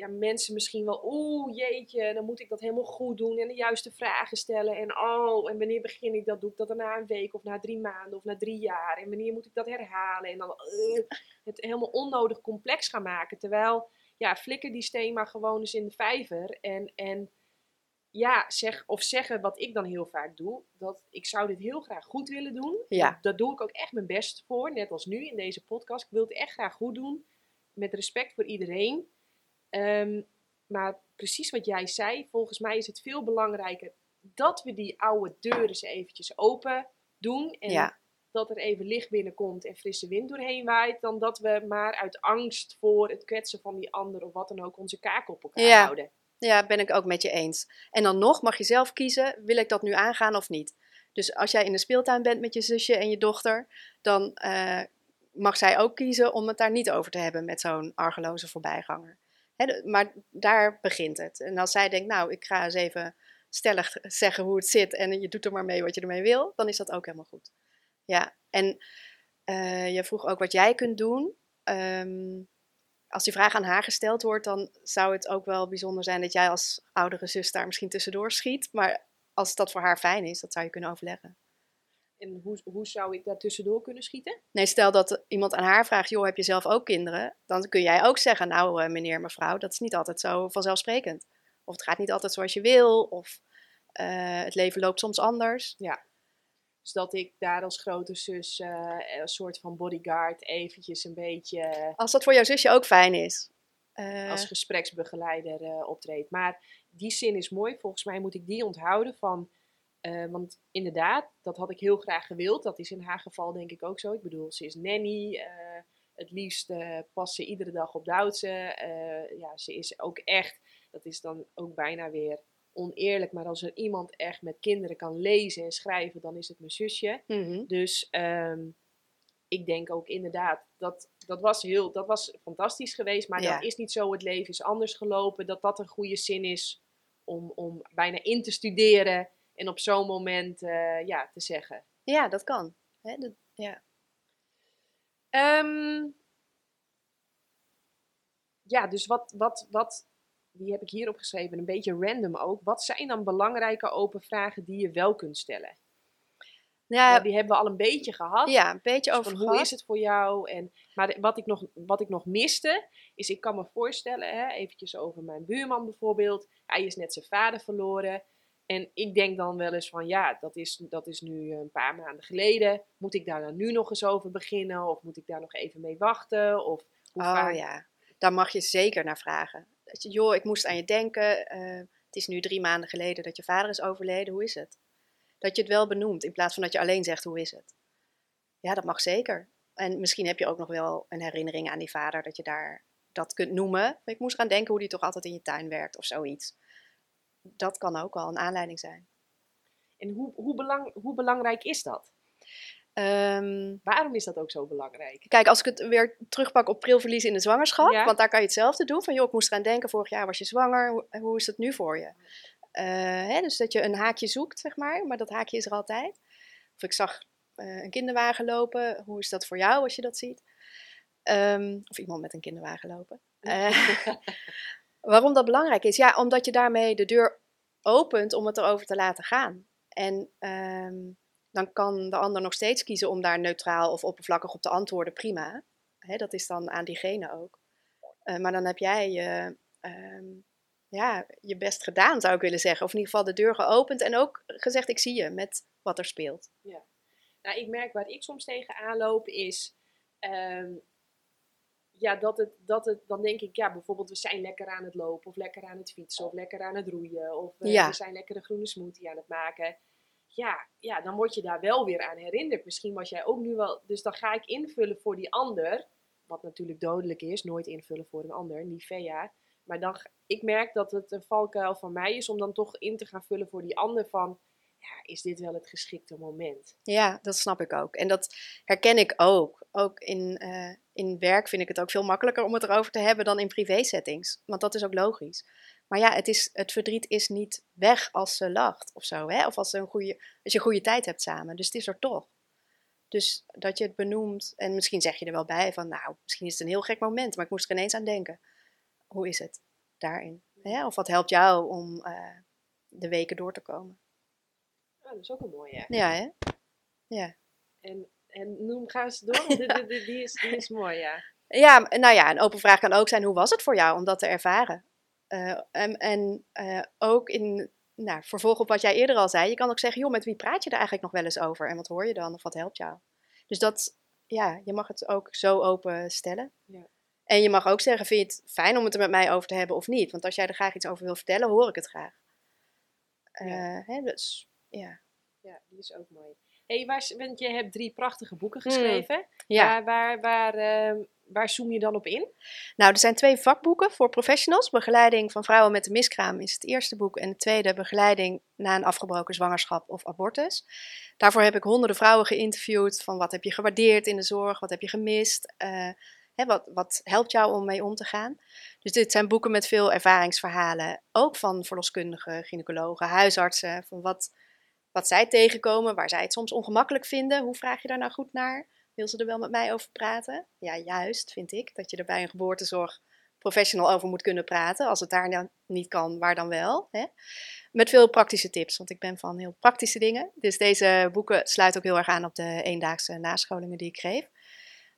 Speaker 1: ja, mensen misschien wel, oeh jeetje, dan moet ik dat helemaal goed doen en de juiste vragen stellen. En oh, en wanneer begin ik dat? Doe ik dat dan na een week of na drie maanden of na drie jaar? En wanneer moet ik dat herhalen? En dan eh, het helemaal onnodig complex gaan maken. Terwijl, ja, flikker die steen maar gewoon eens in de vijver. En, en ja, zeg, of zeggen wat ik dan heel vaak doe, dat ik zou dit heel graag goed willen doen.
Speaker 2: Ja.
Speaker 1: Dat, daar doe ik ook echt mijn best voor, net als nu in deze podcast. Ik wil het echt graag goed doen, met respect voor iedereen. Ehm, maar precies wat jij zei, volgens mij is het veel belangrijker dat we die oude deur eens eventjes open doen. En
Speaker 2: Ja.
Speaker 1: dat er even licht binnenkomt en frisse wind doorheen waait. Dan dat we maar uit angst voor het kwetsen van die ander of wat dan ook onze kaak op elkaar
Speaker 2: Ja.
Speaker 1: houden.
Speaker 2: Ja, ben ik ook met je eens. En dan nog mag je zelf kiezen, wil ik dat nu aangaan of niet? Dus als jij in de speeltuin bent met je zusje en je dochter, dan eh, mag zij ook kiezen om het daar niet over te hebben met zo'n argeloze voorbijganger. Maar daar begint het. En als zij denkt, nou, ik ga eens even stellig zeggen hoe het zit en je doet er maar mee wat je ermee wil, dan is dat ook helemaal goed. Ja, en eh, je vroeg ook wat jij kunt doen. Ehm, als die vraag aan haar gesteld wordt, dan zou het ook wel bijzonder zijn dat jij als oudere zus daar misschien tussendoor schiet. Maar als dat voor haar fijn is, dat zou je kunnen overleggen.
Speaker 1: En hoe, hoe zou ik daar tussendoor kunnen schieten?
Speaker 2: Nee, stel dat iemand aan haar vraagt, joh, heb je zelf ook kinderen? Dan kun jij ook zeggen, nou eh, meneer, mevrouw, dat is niet altijd zo vanzelfsprekend. Of het gaat niet altijd zoals je wil, of eh, het leven loopt soms anders.
Speaker 1: Dus dat ik daar als grote zus eh, een soort van bodyguard eventjes een beetje
Speaker 2: Als dat voor jouw zusje ook fijn is.
Speaker 1: Als gespreksbegeleider optreedt. Maar die zin is mooi. Volgens mij moet ik die onthouden van... eh, want inderdaad, dat had ik heel graag gewild. Dat is in haar geval denk ik ook zo. Ik bedoel, ze is nanny. eh, het liefst eh past ze iedere dag op Duitse. Ja, ze is ook echt... Dat is dan ook bijna weer oneerlijk. Maar als er iemand echt met kinderen kan lezen en schrijven... dan is het mijn zusje.
Speaker 2: mhm.
Speaker 1: Dus ehm, ik denk ook inderdaad, dat, dat, was heel, dat was fantastisch geweest. Maar
Speaker 2: Ja.
Speaker 1: dat is niet zo, het leven is anders gelopen. Dat dat een goede zin is om, om bijna in te studeren. En op zo'n moment eh, ja, te zeggen.
Speaker 2: Ja, dat kan. Hè, dat- ja.
Speaker 1: Ehm, ja, dus wat, wat, wat, die heb ik hier opgeschreven, een beetje random ook. Wat zijn dan belangrijke open vragen die je wel kunt stellen?
Speaker 2: Ja,
Speaker 1: Ja, die hebben we al een beetje gehad.
Speaker 2: ja, een beetje
Speaker 1: Dus
Speaker 2: over
Speaker 1: hoe
Speaker 2: gehad.
Speaker 1: is het voor jou? En, maar wat ik, nog, wat ik nog miste, is ik kan me voorstellen, hè, eventjes over mijn buurman bijvoorbeeld. Hij is net zijn vader verloren. En ik denk dan wel eens van, ja, dat is, dat is nu een paar maanden geleden. Moet ik daar dan nu nog eens over beginnen? Of moet ik daar nog even mee wachten? Of hoe
Speaker 2: Oh
Speaker 1: vaak?
Speaker 2: ja, daar mag je zeker naar vragen. Dat je, joh, ik moest aan je denken. eh, het is nu drie maanden geleden dat je vader is overleden. Hoe is het? Dat je het wel benoemt in plaats van dat je alleen zegt hoe is het. Ja, dat mag zeker. En misschien heb je ook nog wel een herinnering aan die vader dat je daar dat kunt noemen. Ik moest gaan denken hoe die toch altijd in je tuin werkt of zoiets. Dat kan ook al een aanleiding zijn.
Speaker 1: En hoe, hoe, belang, hoe belangrijk is dat?
Speaker 2: Ehm,
Speaker 1: Waarom is dat ook zo belangrijk?
Speaker 2: Kijk, als ik het weer terugpak op prilverlies in de zwangerschap,
Speaker 1: Ja.
Speaker 2: want daar kan je hetzelfde doen. Van joh, ik moest eraan denken, vorig jaar was je zwanger, hoe, hoe is het nu voor je? Eh, hè, dus dat je een haakje zoekt, zeg maar, maar dat haakje is er altijd. Of ik zag eh, een kinderwagen lopen, hoe is dat voor jou als je dat ziet? Ehm, of iemand met een kinderwagen lopen. Eh, waarom dat belangrijk is? Ja, omdat je daarmee de deur opent om het erover te laten gaan. En ehm, dan kan de ander nog steeds kiezen om daar neutraal of oppervlakkig op te antwoorden, prima. Dat is dan aan diegene ook. Eh, maar dan heb jij je, ehm, ja, je best gedaan, zou ik willen zeggen. Of in ieder geval de deur geopend en ook gezegd, ik zie je met wat er speelt.
Speaker 1: Nou, ik merk waar ik soms tegenaan loop is. ehm, ja, dat het, dat het, dan denk ik, ja, bijvoorbeeld we zijn lekker aan het lopen, of lekker aan het fietsen, of lekker aan het roeien, of eh,
Speaker 2: Ja.
Speaker 1: we zijn lekker een groene smoothie aan het maken. Ja, ja, dan word je daar wel weer aan herinnerd. Misschien was jij ook nu wel. Dus dan ga ik invullen voor die ander, wat natuurlijk dodelijk is, nooit invullen voor een ander, Nivea. Maar dan, ik merk dat het een valkuil van mij is om dan toch in te gaan vullen voor die ander van, ja, is dit wel het geschikte moment?
Speaker 2: Ja, dat snap ik ook. En dat herken ik ook. Ook in, uh, in werk vind ik het ook veel makkelijker om het erover te hebben dan in privé settings. Want dat is ook logisch. Maar ja, het, is, het verdriet is niet weg als ze lacht of zo. Hè? Of als, ze een goede, als je een goede tijd hebt samen. Dus het is er toch. Dus dat je het benoemt. En misschien zeg je er wel bij van, nou, misschien is het een heel gek moment. Maar ik moest er ineens aan denken. Hoe is het daarin? Hè? Of wat helpt jou om uh, de weken door te komen?
Speaker 1: Ja, dat is ook een mooie.
Speaker 2: Ja, hè? Ja.
Speaker 1: En, en noem, ga eens door, want die, die, die, is, die is mooi, ja.
Speaker 2: Ja, nou ja, een open vraag kan ook zijn: hoe was het voor jou om dat te ervaren? Uh, en en uh, ook in nou, vervolg op wat jij eerder al zei, je kan ook zeggen: joh, met wie praat je er eigenlijk nog wel eens over? En wat hoor je dan? Of wat helpt jou? Dus dat, ja, je mag het ook zo open stellen. Ja. En je mag ook zeggen: vind je het fijn om het er met mij over te hebben of niet? Want als jij er graag iets over wil vertellen, hoor ik het graag. Uh, ja. Hè, dus ja.
Speaker 1: Ja, die is ook mooi. Hey, waar, want je hebt drie prachtige boeken hmm. geschreven.
Speaker 2: Ja.
Speaker 1: Waar, waar, waar, uh, waar zoom je dan op in?
Speaker 2: Nou, er zijn twee vakboeken voor professionals. Begeleiding van vrouwen met een miskraam is het eerste boek. En het tweede, begeleiding na een afgebroken zwangerschap of abortus. Daarvoor heb ik honderden vrouwen geïnterviewd. Van wat heb je gewaardeerd in de zorg? Wat heb je gemist? Uh, hè, wat, wat helpt jou om mee om te gaan? Dus dit zijn boeken met veel ervaringsverhalen. Ook van verloskundigen, gynaecologen, huisartsen. Van wat wat zij tegenkomen, waar zij het soms ongemakkelijk vinden. Hoe vraag je daar nou goed naar? Wil ze er wel met mij over praten? Ja, juist vind ik dat je er bij een geboortezorg professional over moet kunnen praten. Als het daar dan niet kan, waar dan wel? Hè? Met veel praktische tips, want ik ben van heel praktische dingen. Dus deze boeken sluiten ook heel erg aan op de eendaagse nascholingen die ik geef.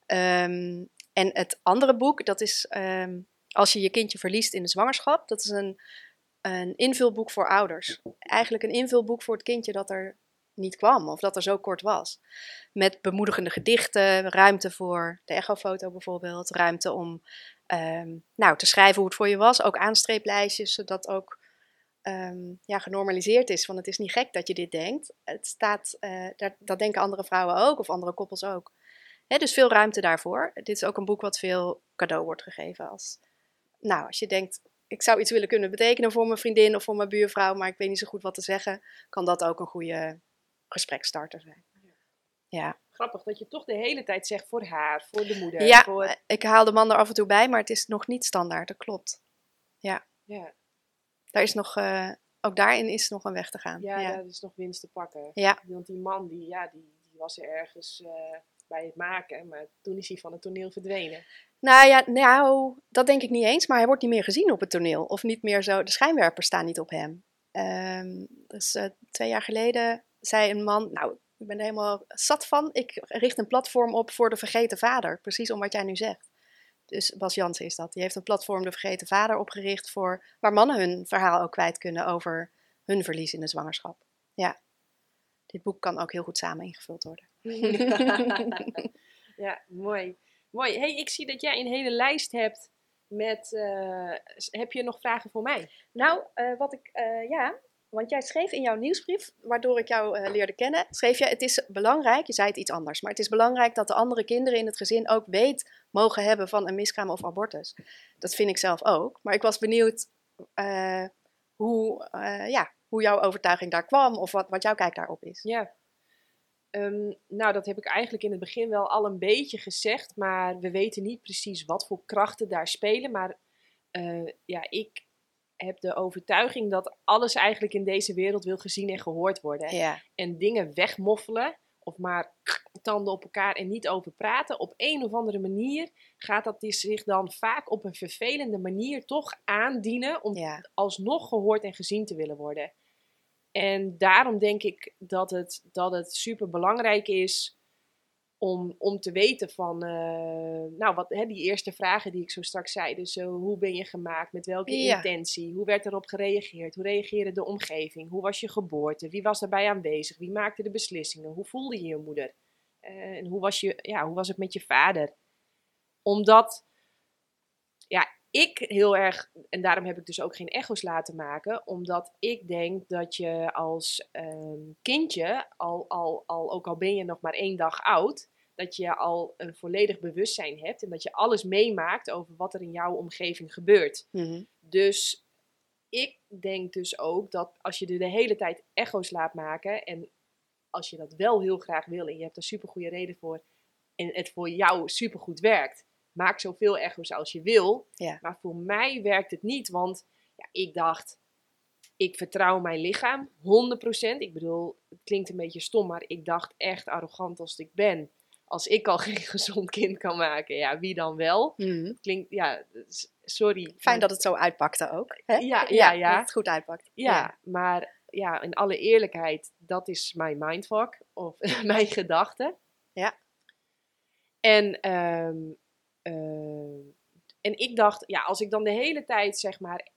Speaker 2: Um, en het andere boek, dat is um, Als je je kindje verliest in de zwangerschap. Dat is een een invulboek voor ouders. Eigenlijk een invulboek voor het kindje dat er niet kwam of dat er zo kort was. Met bemoedigende gedichten, ruimte voor de echofoto bijvoorbeeld, ruimte om um, nou, te schrijven hoe het voor je was, ook aanstreeplijstjes, zodat ook um, ja, genormaliseerd is. Want het is niet gek dat je dit denkt. Het staat, uh, dat, dat, denken andere vrouwen ook of andere koppels ook. He, dus veel ruimte daarvoor. Dit is ook een boek wat veel cadeau wordt gegeven als. Nou, als je denkt, ik zou iets willen kunnen betekenen voor mijn vriendin of voor mijn buurvrouw, maar ik weet niet zo goed wat te zeggen, kan dat ook een goede gesprekstarter zijn. Ja.
Speaker 1: Grappig dat je toch de hele tijd zegt voor haar, voor de moeder.
Speaker 2: Ja,
Speaker 1: voor...
Speaker 2: ik haal de man er af en toe bij, maar het is nog niet standaard, dat klopt. Ja.
Speaker 1: ja.
Speaker 2: Daar is nog, uh, ook daarin is nog een weg te gaan.
Speaker 1: Ja, ja. daar is nog winst te pakken.
Speaker 2: Ja.
Speaker 1: Want die man, die, ja, die, die was er ergens uh, bij het maken, maar toen is hij van het toneel verdwenen.
Speaker 2: Nou ja, nou, dat denk ik niet eens, maar hij wordt niet meer gezien op het toneel. Of niet meer zo, de schijnwerpers staan niet op hem. Um, dus uh, twee jaar geleden zei een man, nou, ik ben er helemaal zat van. Ik richt een platform op voor de vergeten vader. Precies om wat jij nu zegt. Dus Bas Jansen is dat. Die heeft een platform De Vergeten Vader opgericht voor waar mannen hun verhaal ook kwijt kunnen over hun verlies in de zwangerschap. Ja, dit boek kan ook heel goed samen ingevuld worden.
Speaker 1: ja, mooi. Mooi. Hey, ik zie dat jij een hele lijst hebt met. Uh, heb je nog vragen voor mij?
Speaker 2: Nou, uh, wat ik. Uh, ja, want jij schreef in jouw nieuwsbrief, waardoor ik jou leerde kennen, schreef je: Het is belangrijk, je zei het iets anders, maar het is belangrijk dat de andere kinderen in het gezin ook weet mogen hebben van een miskraam of abortus. Dat vind ik zelf ook. Maar ik was benieuwd hoe, ja, hoe jouw overtuiging daar kwam of wat, wat jouw kijk daarop is.
Speaker 1: Ja. Um, nou, dat heb ik eigenlijk in het begin wel al een beetje gezegd, maar we weten niet precies wat voor krachten daar spelen. Maar uh, ja, ik heb de overtuiging dat alles eigenlijk in deze wereld wil gezien en gehoord worden.
Speaker 2: Ja.
Speaker 1: En dingen wegmoffelen of maar tanden op elkaar en niet over praten. Op een of andere manier gaat dat zich dan vaak op een vervelende manier toch aandienen om
Speaker 2: ja.
Speaker 1: alsnog gehoord en gezien te willen worden. En daarom denk ik dat het, dat het super belangrijk is om, om te weten van, uh, nou, wat, hè, die eerste vragen die ik zo straks zei. Dus uh, hoe ben je gemaakt? Met welke
Speaker 2: ja.
Speaker 1: intentie? Hoe werd erop gereageerd? Hoe reageerde de omgeving? Hoe was je geboorte? Wie was daarbij aanwezig? Wie maakte de beslissingen? Hoe voelde je je moeder? Uh, en hoe was, je, ja, hoe was het met je vader? Omdat, ja, ik heel erg, en daarom heb ik dus ook geen echo's laten maken, omdat ik denk dat je als um, kindje, al, al, al, ook al ben je nog maar één dag oud, dat je al een volledig bewustzijn hebt en dat je alles meemaakt over wat er in jouw omgeving gebeurt.
Speaker 2: Mhm.
Speaker 1: Dus ik denk dus ook dat als je er de hele tijd echo's laat maken en als je dat wel heel graag wil en je hebt er super goede reden voor en het voor jou super goed werkt, maak zoveel echo's als je wil.
Speaker 2: Ja.
Speaker 1: Maar voor mij werkt het niet, want ja, ik dacht, ik vertrouw mijn lichaam 100%. Ik bedoel, het klinkt een beetje stom, maar ik dacht echt arrogant als ik ben. Als ik al geen gezond kind kan maken, ja, wie dan wel?
Speaker 2: Mhm.
Speaker 1: Klinkt, ja, sorry.
Speaker 2: Fijn dat het zo uitpakte ook. Hè?
Speaker 1: Ja, ja, ja.
Speaker 2: Dat het goed uitpakt.
Speaker 1: Ja, maar ja, in alle eerlijkheid, dat is mijn mindfuck of mijn gedachte.
Speaker 2: Ja.
Speaker 1: En, ehm, en ik dacht, ja, als ik dan de hele tijd zeg maar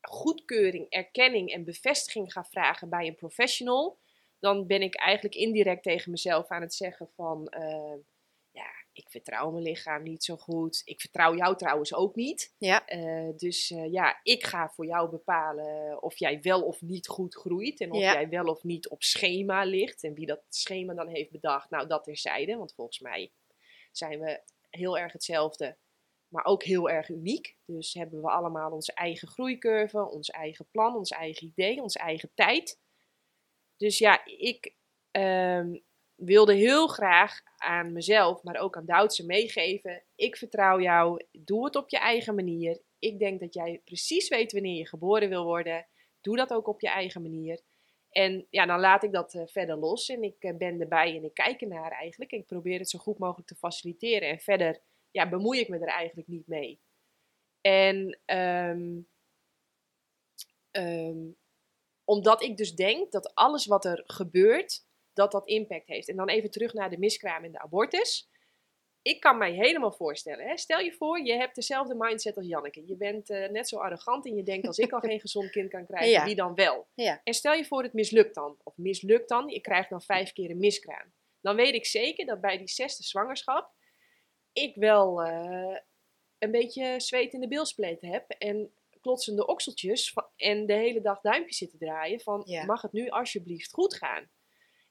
Speaker 1: goedkeuring, erkenning en bevestiging ga vragen bij een professional, dan ben ik eigenlijk indirect tegen mezelf aan het zeggen van, ehm, ja, ik vertrouw mijn lichaam niet zo goed. Ik vertrouw jou trouwens ook niet.
Speaker 2: Ja.
Speaker 1: Eh, dus eh, ja, ik ga voor jou bepalen of jij wel of niet goed groeit. En of
Speaker 2: Ja.
Speaker 1: jij wel of niet op schema ligt. En wie dat schema dan heeft bedacht, nou dat terzijde. Want volgens mij zijn we heel erg hetzelfde, maar ook heel erg uniek. Dus hebben we allemaal onze eigen groeicurve, ons eigen plan, ons eigen idee, onze eigen tijd. Dus ja, ik ehm, wilde heel graag aan mezelf, maar ook aan Duitse meegeven. Ik vertrouw jou, doe het op je eigen manier. Ik denk dat jij precies weet wanneer je geboren wil worden. Doe dat ook op je eigen manier. En ja, dan laat ik dat eh, verder los en ik eh, ben erbij en ik kijk ernaar eigenlijk. En ik probeer het zo goed mogelijk te faciliteren. En verder ja, bemoei ik me er eigenlijk niet mee. En ehm, ehm, omdat ik dus denk dat alles wat er gebeurt, dat dat impact heeft. En dan even terug naar de miskraam en de abortus. Ik kan mij helemaal voorstellen. Hè? Stel je voor, je hebt dezelfde mindset als Janneke. Je bent eh, net zo arrogant en je denkt als ik al geen gezond kind kan krijgen,
Speaker 2: Ja.
Speaker 1: wie dan wel?
Speaker 2: Ja.
Speaker 1: En stel je voor het mislukt dan. Of mislukt dan, je krijgt dan vijf keer een miskraam. Dan weet ik zeker dat bij die zesde zwangerschap ik wel eh, een beetje zweet in de bilspleten heb. En klotsende okseltjes en de hele dag duimpjes zitten draaien van
Speaker 2: Ja.
Speaker 1: mag het nu alsjeblieft goed gaan.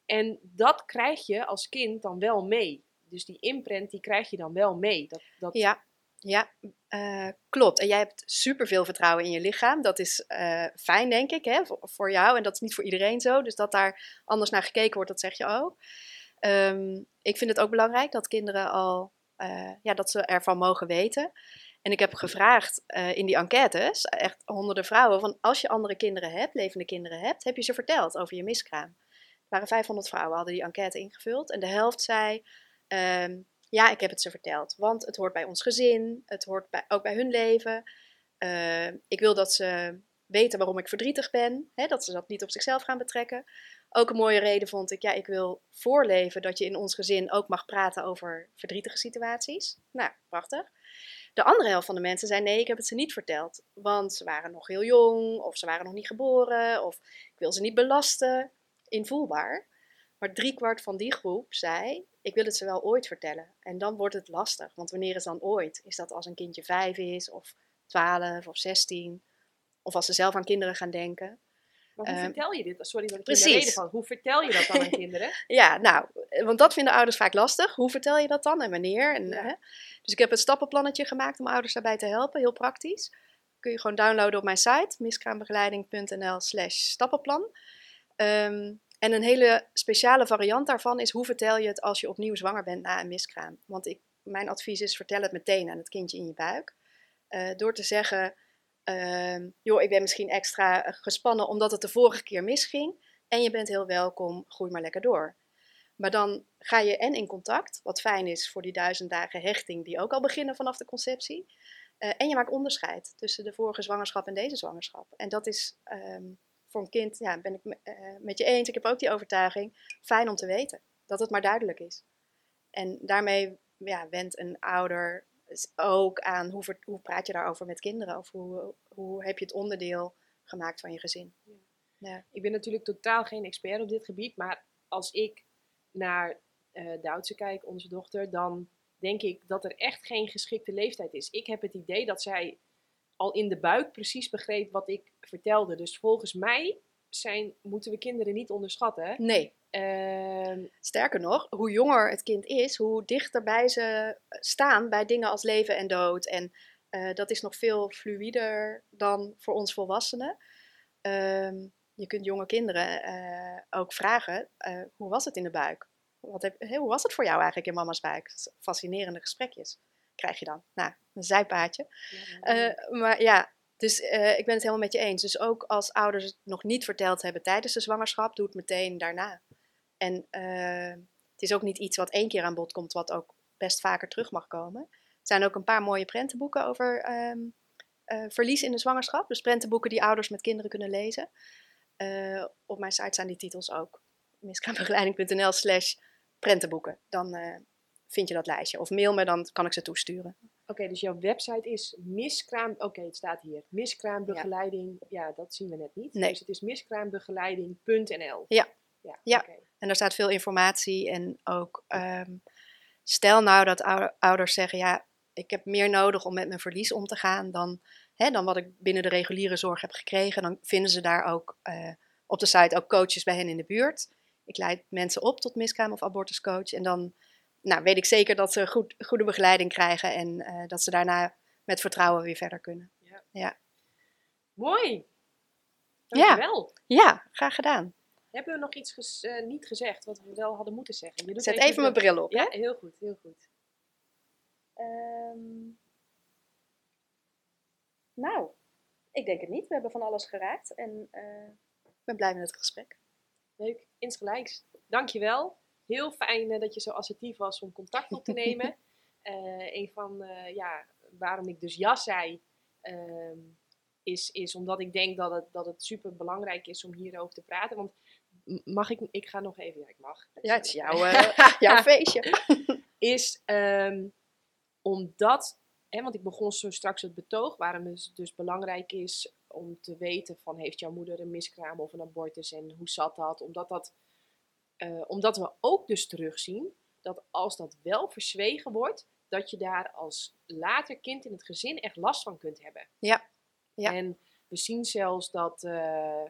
Speaker 1: En dat krijg je als kind dan wel mee. Dus die imprint die krijg je dan wel mee. Dat, dat,
Speaker 2: Ja, ja eh, klopt. En jij hebt superveel vertrouwen in je lichaam. Dat is eh, fijn, denk ik, hè, voor, jou. En dat is niet voor iedereen zo. Dus dat daar anders naar gekeken wordt, dat zeg je ook. Ehm, ik vind het ook belangrijk dat kinderen al, eh, ja, dat ze ervan mogen weten. En ik heb gevraagd in die enquêtes, echt honderden vrouwen, van als je andere kinderen hebt, levende kinderen hebt, heb je ze verteld over je miskraam? Er waren 500 vrouwen, hadden die enquête ingevuld. En de helft zei, ehm, ja, ik heb het ze verteld. Want het hoort bij ons gezin, het hoort bij, ook bij hun leven. Eh, ik wil dat ze weten waarom ik verdrietig ben, hè, dat ze dat niet op zichzelf gaan betrekken. Ook een mooie reden vond ik, ja, ik wil voorleven dat je in ons gezin ook mag praten over verdrietige situaties. Nou, prachtig. De andere helft van de mensen zei nee, ik heb het ze niet verteld. Want ze waren nog heel jong, of ze waren nog niet geboren, of ik wil ze niet belasten. Invoelbaar. Maar driekwart van die groep zei, ik wil het ze wel ooit vertellen. En dan wordt het lastig, want wanneer is dan ooit? Is dat als een kindje vijf is, of twaalf, of zestien? Of als ze zelf aan kinderen gaan denken?
Speaker 1: Maar hoe
Speaker 2: Ehm,
Speaker 1: vertel je dit? Sorry dat ik in de
Speaker 2: precies.
Speaker 1: reden van. Hoe vertel je dat dan aan kinderen?
Speaker 2: Ja, nou, want dat vinden ouders vaak lastig. Hoe vertel je dat dan en wanneer? En,
Speaker 1: Ja.
Speaker 2: hè? Dus ik heb een stappenplannetje gemaakt om ouders daarbij te helpen, heel praktisch. Kun je gewoon downloaden op mijn site, miskraambegeleiding.nl slash stappenplan. Ehm, en een hele speciale variant daarvan is hoe vertel je het als je opnieuw zwanger bent na een miskraam. Want ik, mijn advies is vertel het meteen aan het kindje in je buik. Eh, door te zeggen, ehm, joh, ik ben misschien extra gespannen omdat het de vorige keer misging. En je bent heel welkom, groei maar lekker door. Maar dan ga je en in contact, wat fijn is voor die duizend dagen hechting die ook al beginnen vanaf de conceptie. Eh, en je maakt onderscheid tussen de vorige zwangerschap en deze zwangerschap. En dat is ehm, voor een kind, ja, ben ik me- eh, met je eens, ik heb ook die overtuiging, fijn om te weten. Dat het maar duidelijk is. En daarmee ja, wendt een ouder ook aan hoe, ver- hoe praat je daarover met kinderen? Of hoe, hoe heb je het onderdeel gemaakt van je gezin? Ja.
Speaker 1: Ik ben natuurlijk totaal geen expert op dit gebied, maar als ik naar eh Duitse kijk, onze dochter, dan denk ik dat er echt geen geschikte leeftijd is. Ik heb het idee dat zij al in de buik precies begreep wat ik vertelde. Dus volgens mij zijn, moeten we kinderen niet onderschatten.
Speaker 2: Nee.
Speaker 1: Ehm,
Speaker 2: Sterker nog, hoe jonger het kind is, hoe dichterbij ze staan bij dingen als leven en dood. En eh, dat is nog veel fluider dan voor ons volwassenen. Ehm, je kunt jonge kinderen eh, ook vragen, eh, hoe was het in de buik? Wat heb, hoe was het voor jou eigenlijk in mama's buik? Fascinerende gesprekjes krijg je dan. Nou, een zijpaadje. Eh, maar ja, dus eh, ik ben het helemaal met je eens. Dus ook als ouders het nog niet verteld hebben tijdens de zwangerschap, doe het meteen daarna. En eh, het is ook niet iets wat één keer aan bod komt, wat ook best vaker terug mag komen. Er zijn ook een paar mooie prentenboeken over ehm, eh, verlies in de zwangerschap. Dus prentenboeken die ouders met kinderen kunnen lezen. Op mijn site zijn die titels ook. miskraambegeleiding.nl slash prentenboeken. Dan vind je dat lijstje. Of mail me, dan kan ik ze toesturen.
Speaker 1: Oké, dus jouw website is miskraam... Oké, het staat hier. Miskraambegeleiding. Ja. dat zien we net niet.
Speaker 2: Nee.
Speaker 1: Dus het is miskraambegeleiding.nl.
Speaker 2: Ja.
Speaker 1: Ja.
Speaker 2: En daar staat veel informatie en ook, ehm, stel nou dat ouder- ouders zeggen, ja, ik heb meer nodig om met mijn verlies om te gaan dan, hè, dan wat ik binnen de reguliere zorg heb gekregen. Dan vinden ze daar ook eh, op de site ook coaches bij hen in de buurt. Ik leid mensen op tot miskraam of abortuscoach en dan nou, weet ik zeker dat ze goed, goede begeleiding krijgen en eh, dat ze daarna met vertrouwen weer verder kunnen.
Speaker 1: Mooi.
Speaker 2: Ja.
Speaker 1: Dankjewel.
Speaker 2: Ja, graag gedaan.
Speaker 1: Hebben we nog iets ges- eh, niet gezegd wat we wel hadden moeten zeggen? Je doet
Speaker 2: Zet even mijn bril op. hè?
Speaker 1: Ja, heel goed, heel goed.
Speaker 2: Ehm, nou, ik denk het niet. We hebben van alles geraakt en eh, ik ben blij met het gesprek.
Speaker 1: Leuk, insgelijks. Dankjewel. Heel fijn eh, dat je zo assertief was om contact op te nemen. Eh, een van, eh, ja, waarom ik dus ja zei, ehm, is, is omdat ik denk dat het, dat het super belangrijk is om hierover te praten. Want mag ik, ik ga nog even, ja ik mag.
Speaker 2: Ja, het is jouw, jouw feestje.
Speaker 1: is ehm, omdat, hè, want ik begon zo straks het betoog, waarom het dus belangrijk is om te weten van heeft jouw moeder een miskraam of een abortus en hoe zat dat? Omdat, dat, eh, omdat we ook dus terugzien dat als dat wel verzwegen wordt, dat je daar als later kind in het gezin echt last van kunt hebben.
Speaker 2: Ja, ja.
Speaker 1: En we zien zelfs dat, eh,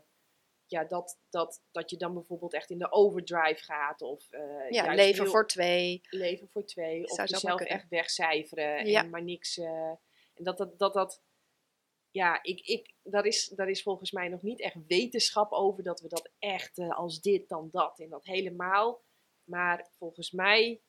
Speaker 1: ja, dat, dat, dat je dan bijvoorbeeld echt in de overdrive gaat. Of, eh,
Speaker 2: Ja, leven
Speaker 1: heel-
Speaker 2: voor twee.
Speaker 1: leven voor twee. Of
Speaker 2: Zou
Speaker 1: jezelf echt wegcijferen
Speaker 2: Ja.
Speaker 1: en maar niks. en dat dat, dat, dat ja, ik, ik, daar, is, daar is volgens mij nog niet echt wetenschap over dat we dat echt eh, als dit dan dat en dat helemaal. Maar volgens mij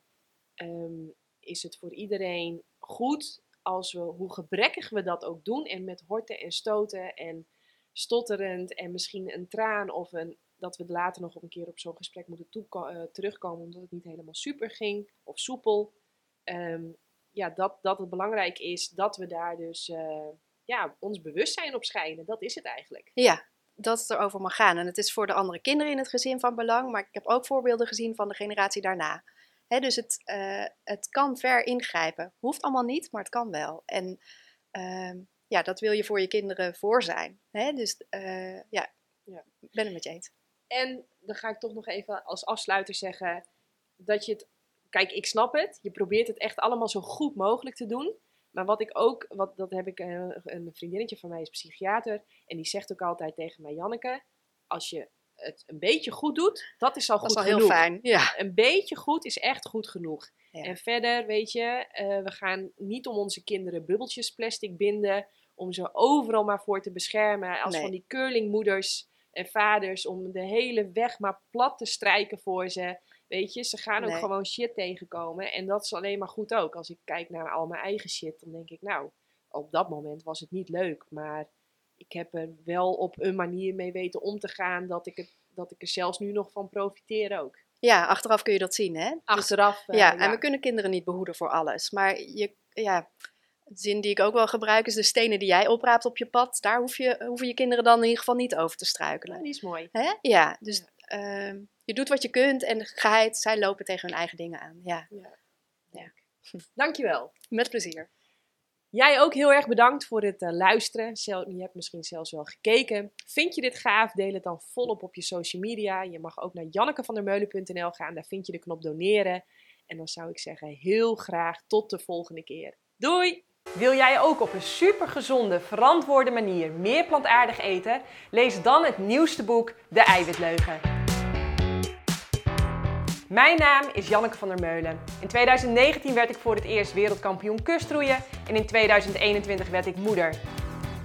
Speaker 1: ehm, is het voor iedereen goed als we, hoe gebrekkig we dat ook doen en met horten en stoten en stotterend en misschien een traan of een, dat we later nog een keer op zo'n gesprek moeten eh, terugkomen omdat het niet helemaal super ging of soepel. Ehm, ja, dat, dat het belangrijk is dat we daar dus eh, ja, ons bewustzijn op schijnen. Dat is het eigenlijk.
Speaker 2: Ja, dat het erover mag gaan. En het is voor de andere kinderen in het gezin van belang. Maar ik heb ook voorbeelden gezien van de generatie daarna. Hè, dus het, eh, het kan ver ingrijpen. Hoeft allemaal niet, maar het kan wel. En ehm, ja, dat wil je voor je kinderen voor zijn. Hè? Dus eh, ja,
Speaker 1: Ja.
Speaker 2: ik ben het met je eens.
Speaker 1: En dan ga ik toch nog even als afsluiter zeggen dat je het. Kijk, ik snap het. Je probeert het echt allemaal zo goed mogelijk te doen. Maar wat ik ook, wat, dat heb ik, eh, een vriendinnetje van mij is psychiater. En die zegt ook altijd tegen mij, Janneke, als je het een beetje goed doet, dat is al
Speaker 2: Dat
Speaker 1: goed
Speaker 2: is al heel
Speaker 1: genoeg.
Speaker 2: fijn. Ja.
Speaker 1: Een beetje goed is echt goed genoeg.
Speaker 2: Ja.
Speaker 1: En verder, weet je, eh, we gaan niet om onze kinderen bubbeltjes plastic binden. Om ze overal maar voor te beschermen. Als
Speaker 2: Nee.
Speaker 1: van die curlingmoeders en vaders. Om de hele weg maar plat te strijken voor ze. Weet je, ze gaan ook
Speaker 2: Nee.
Speaker 1: gewoon shit tegenkomen. En dat is alleen maar goed ook. Als ik kijk naar al mijn eigen shit, dan denk ik, nou, op dat moment was het niet leuk. Maar ik heb er wel op een manier mee weten om te gaan. Dat ik, het, dat ik er zelfs nu nog van profiteer ook.
Speaker 2: ja, achteraf kun je dat zien. Hè? Dus-
Speaker 1: Achteraf. eh,
Speaker 2: ja, en we kunnen kinderen niet behoeden voor alles. Maar je, ja, de zin die ik ook wel gebruik is de stenen die jij opraapt op je pad. Daar hoef je, hoeven je kinderen dan in ieder geval niet over te struikelen.
Speaker 1: Ja, die is mooi.
Speaker 2: Hè? Ja, dus ehm, je doet wat je kunt en geheid, zij lopen tegen hun eigen dingen aan. Ja,
Speaker 1: Ja.
Speaker 2: Ja.
Speaker 1: Dankjewel.
Speaker 2: met plezier.
Speaker 1: Jij ook heel erg bedankt voor het eh, luisteren. Je hebt misschien zelfs wel gekeken. Vind je dit gaaf? Deel het dan volop op je social media. Je mag ook naar jannekevandermeulen.nl gaan. Daar vind je de knop doneren. En dan zou ik zeggen heel graag tot de volgende keer. Doei! Wil jij ook op een supergezonde, verantwoorde manier meer plantaardig eten? Lees dan het nieuwste boek De Eiwitleugen. Mijn naam is Janneke van der Meulen. In 2019 werd ik voor het eerst wereldkampioen kustroeien en in 2021 werd ik moeder.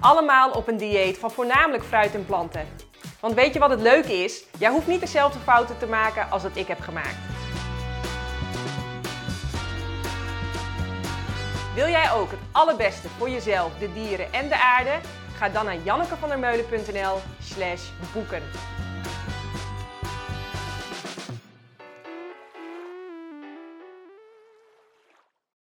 Speaker 1: Allemaal op een dieet van voornamelijk fruit en planten. Want weet je wat het leuke is? Jij hoeft niet dezelfde fouten te maken als dat ik heb gemaakt. Wil jij ook het allerbeste voor jezelf, de dieren en de aarde? Ga dan naar jannekevandermeulen.nl slash boeken.